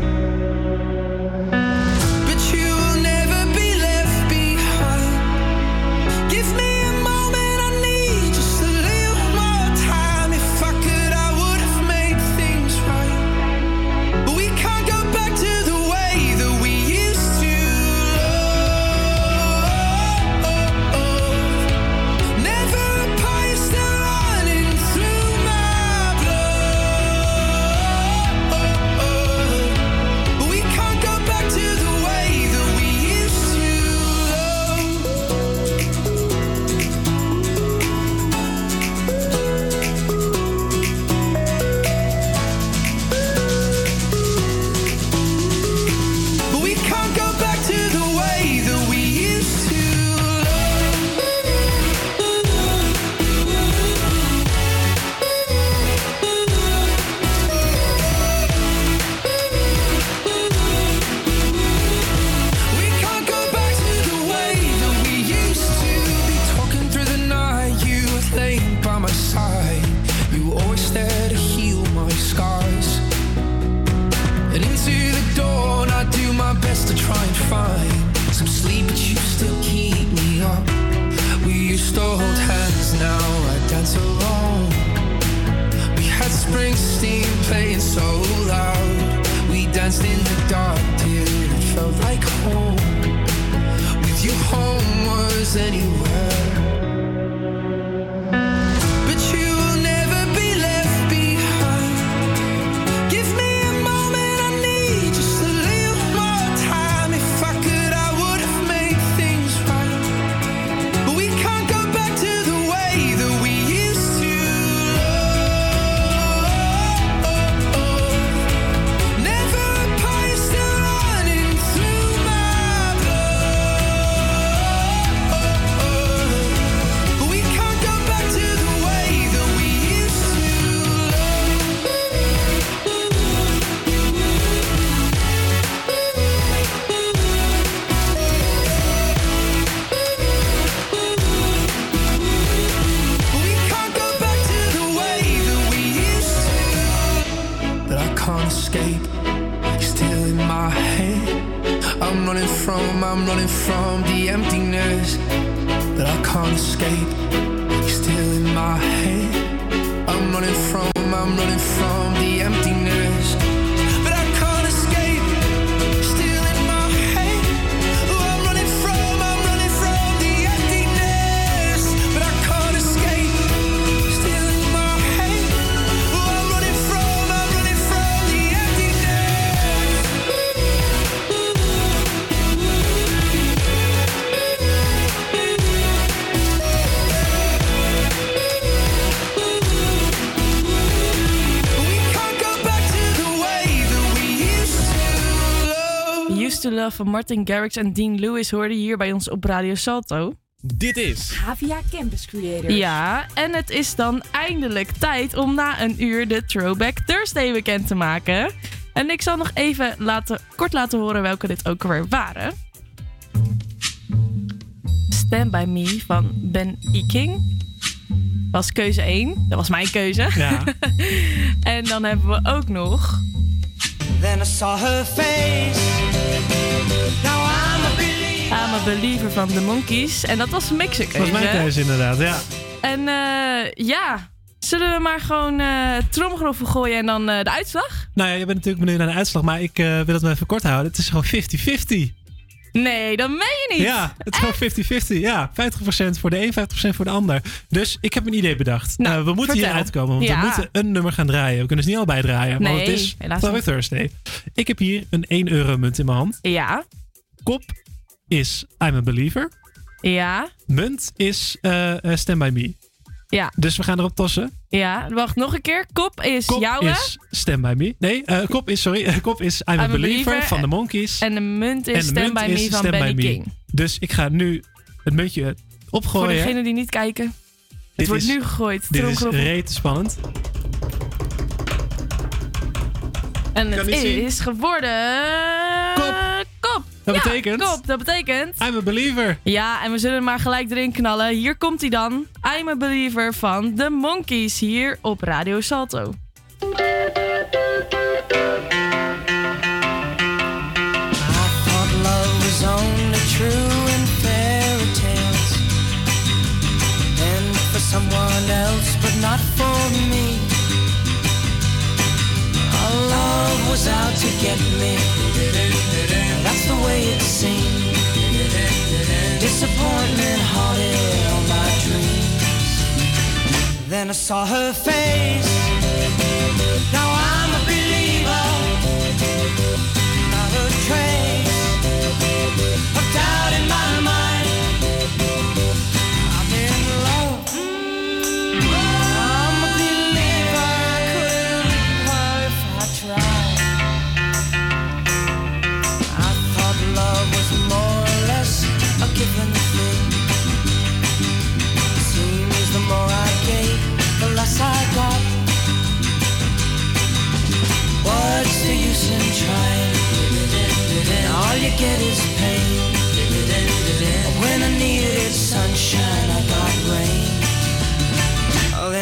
Van Martin Garrix en Dean Lewis hoorde je hier bij ons op Radio Salto. Dit is Havia Campus Creators. Ja, en het is dan eindelijk tijd om na een uur de Throwback Thursday bekend te maken. En ik zal nog even laten, kort laten horen welke dit ook weer waren. Stand By Me van Ben E. King was keuze 1. Dat was mijn keuze. Ja. [laughs] en dan hebben we ook nog... Then I saw her face. I'm a believer. Van The Monkeys. En dat was een Dat was mijn keuze inderdaad, ja. En eh, ja, zullen we maar gewoon eh tromgeroffel gooien en dan eh, de uitslag? Nou ja, je bent natuurlijk benieuwd naar de uitslag, maar ik wil het maar even kort houden. Het is gewoon 50-50. Nee, dat meen je niet. Ja, het is gewoon 50-50. Ja, 50% voor de een, 50% voor de ander. Dus ik heb een idee bedacht. Nou, we moeten vertel. hier uitkomen, want Ja. we moeten een nummer gaan draaien. We kunnen ze niet allebei draaien, want Nee, het is. Thursday. Ik heb hier een 1 euro munt in mijn hand. Ja. Kop is I'm a Believer. Ja. Munt is uh, Stand By Me. Ja. Dus we gaan erop tossen. Ja, wacht, nog een keer. Kop is kop jouw, is Stand By Me. Nee, eh, kop is, sorry, kop is I'm, a believer, van de Monkeys. En de munt is Stand By Me van Benny King. Dus ik ga nu het muntje opgooien. Voor degenen die niet kijken. Het wordt nu gegooid. Dit is reet spannend. En het is geworden... Kop. Kop. Dat betekent? Klopt, dat betekent. I'm a believer. Ja, en we zullen maar gelijk erin knallen. Hier komt hij dan. I'm a believer van The Monkeys hier op Radio Salto. I saw her face.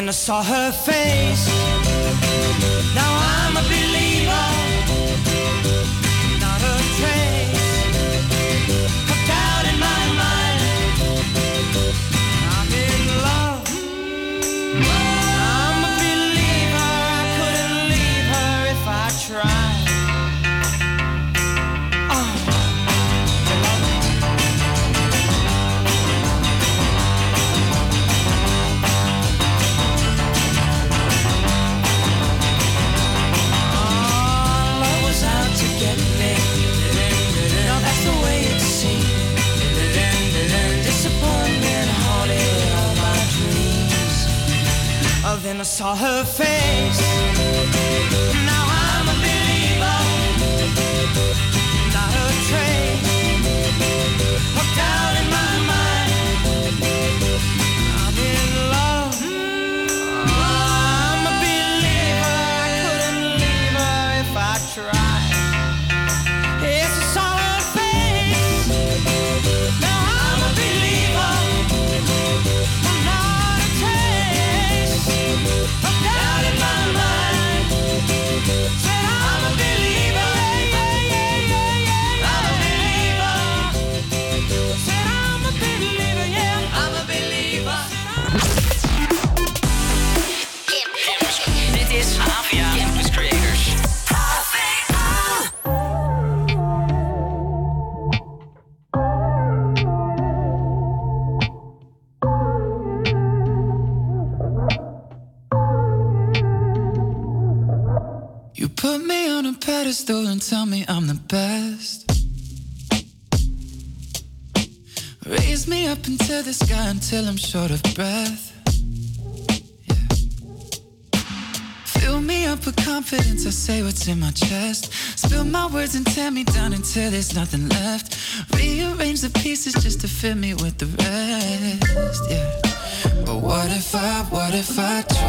I saw her face. Now I'm a believer. I saw her face. my words and tear me down until there's nothing left. Rearrange the pieces just to fill me with the rest. Yeah. But what if I, what if I try?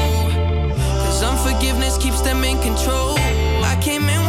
Cause unforgiveness keeps them in control. I came in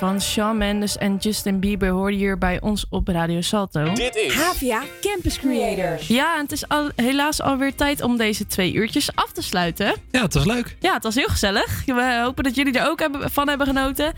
van Shawn Mendes en Justin Bieber hoorde hier bij ons op Radio Salto. Dit is Havia Campus Creators. Ja, en het is al, helaas alweer tijd om deze twee uurtjes af te sluiten. Ja, het was leuk. Ja, het was heel gezellig. We hopen dat jullie er ook hebben, van hebben genoten.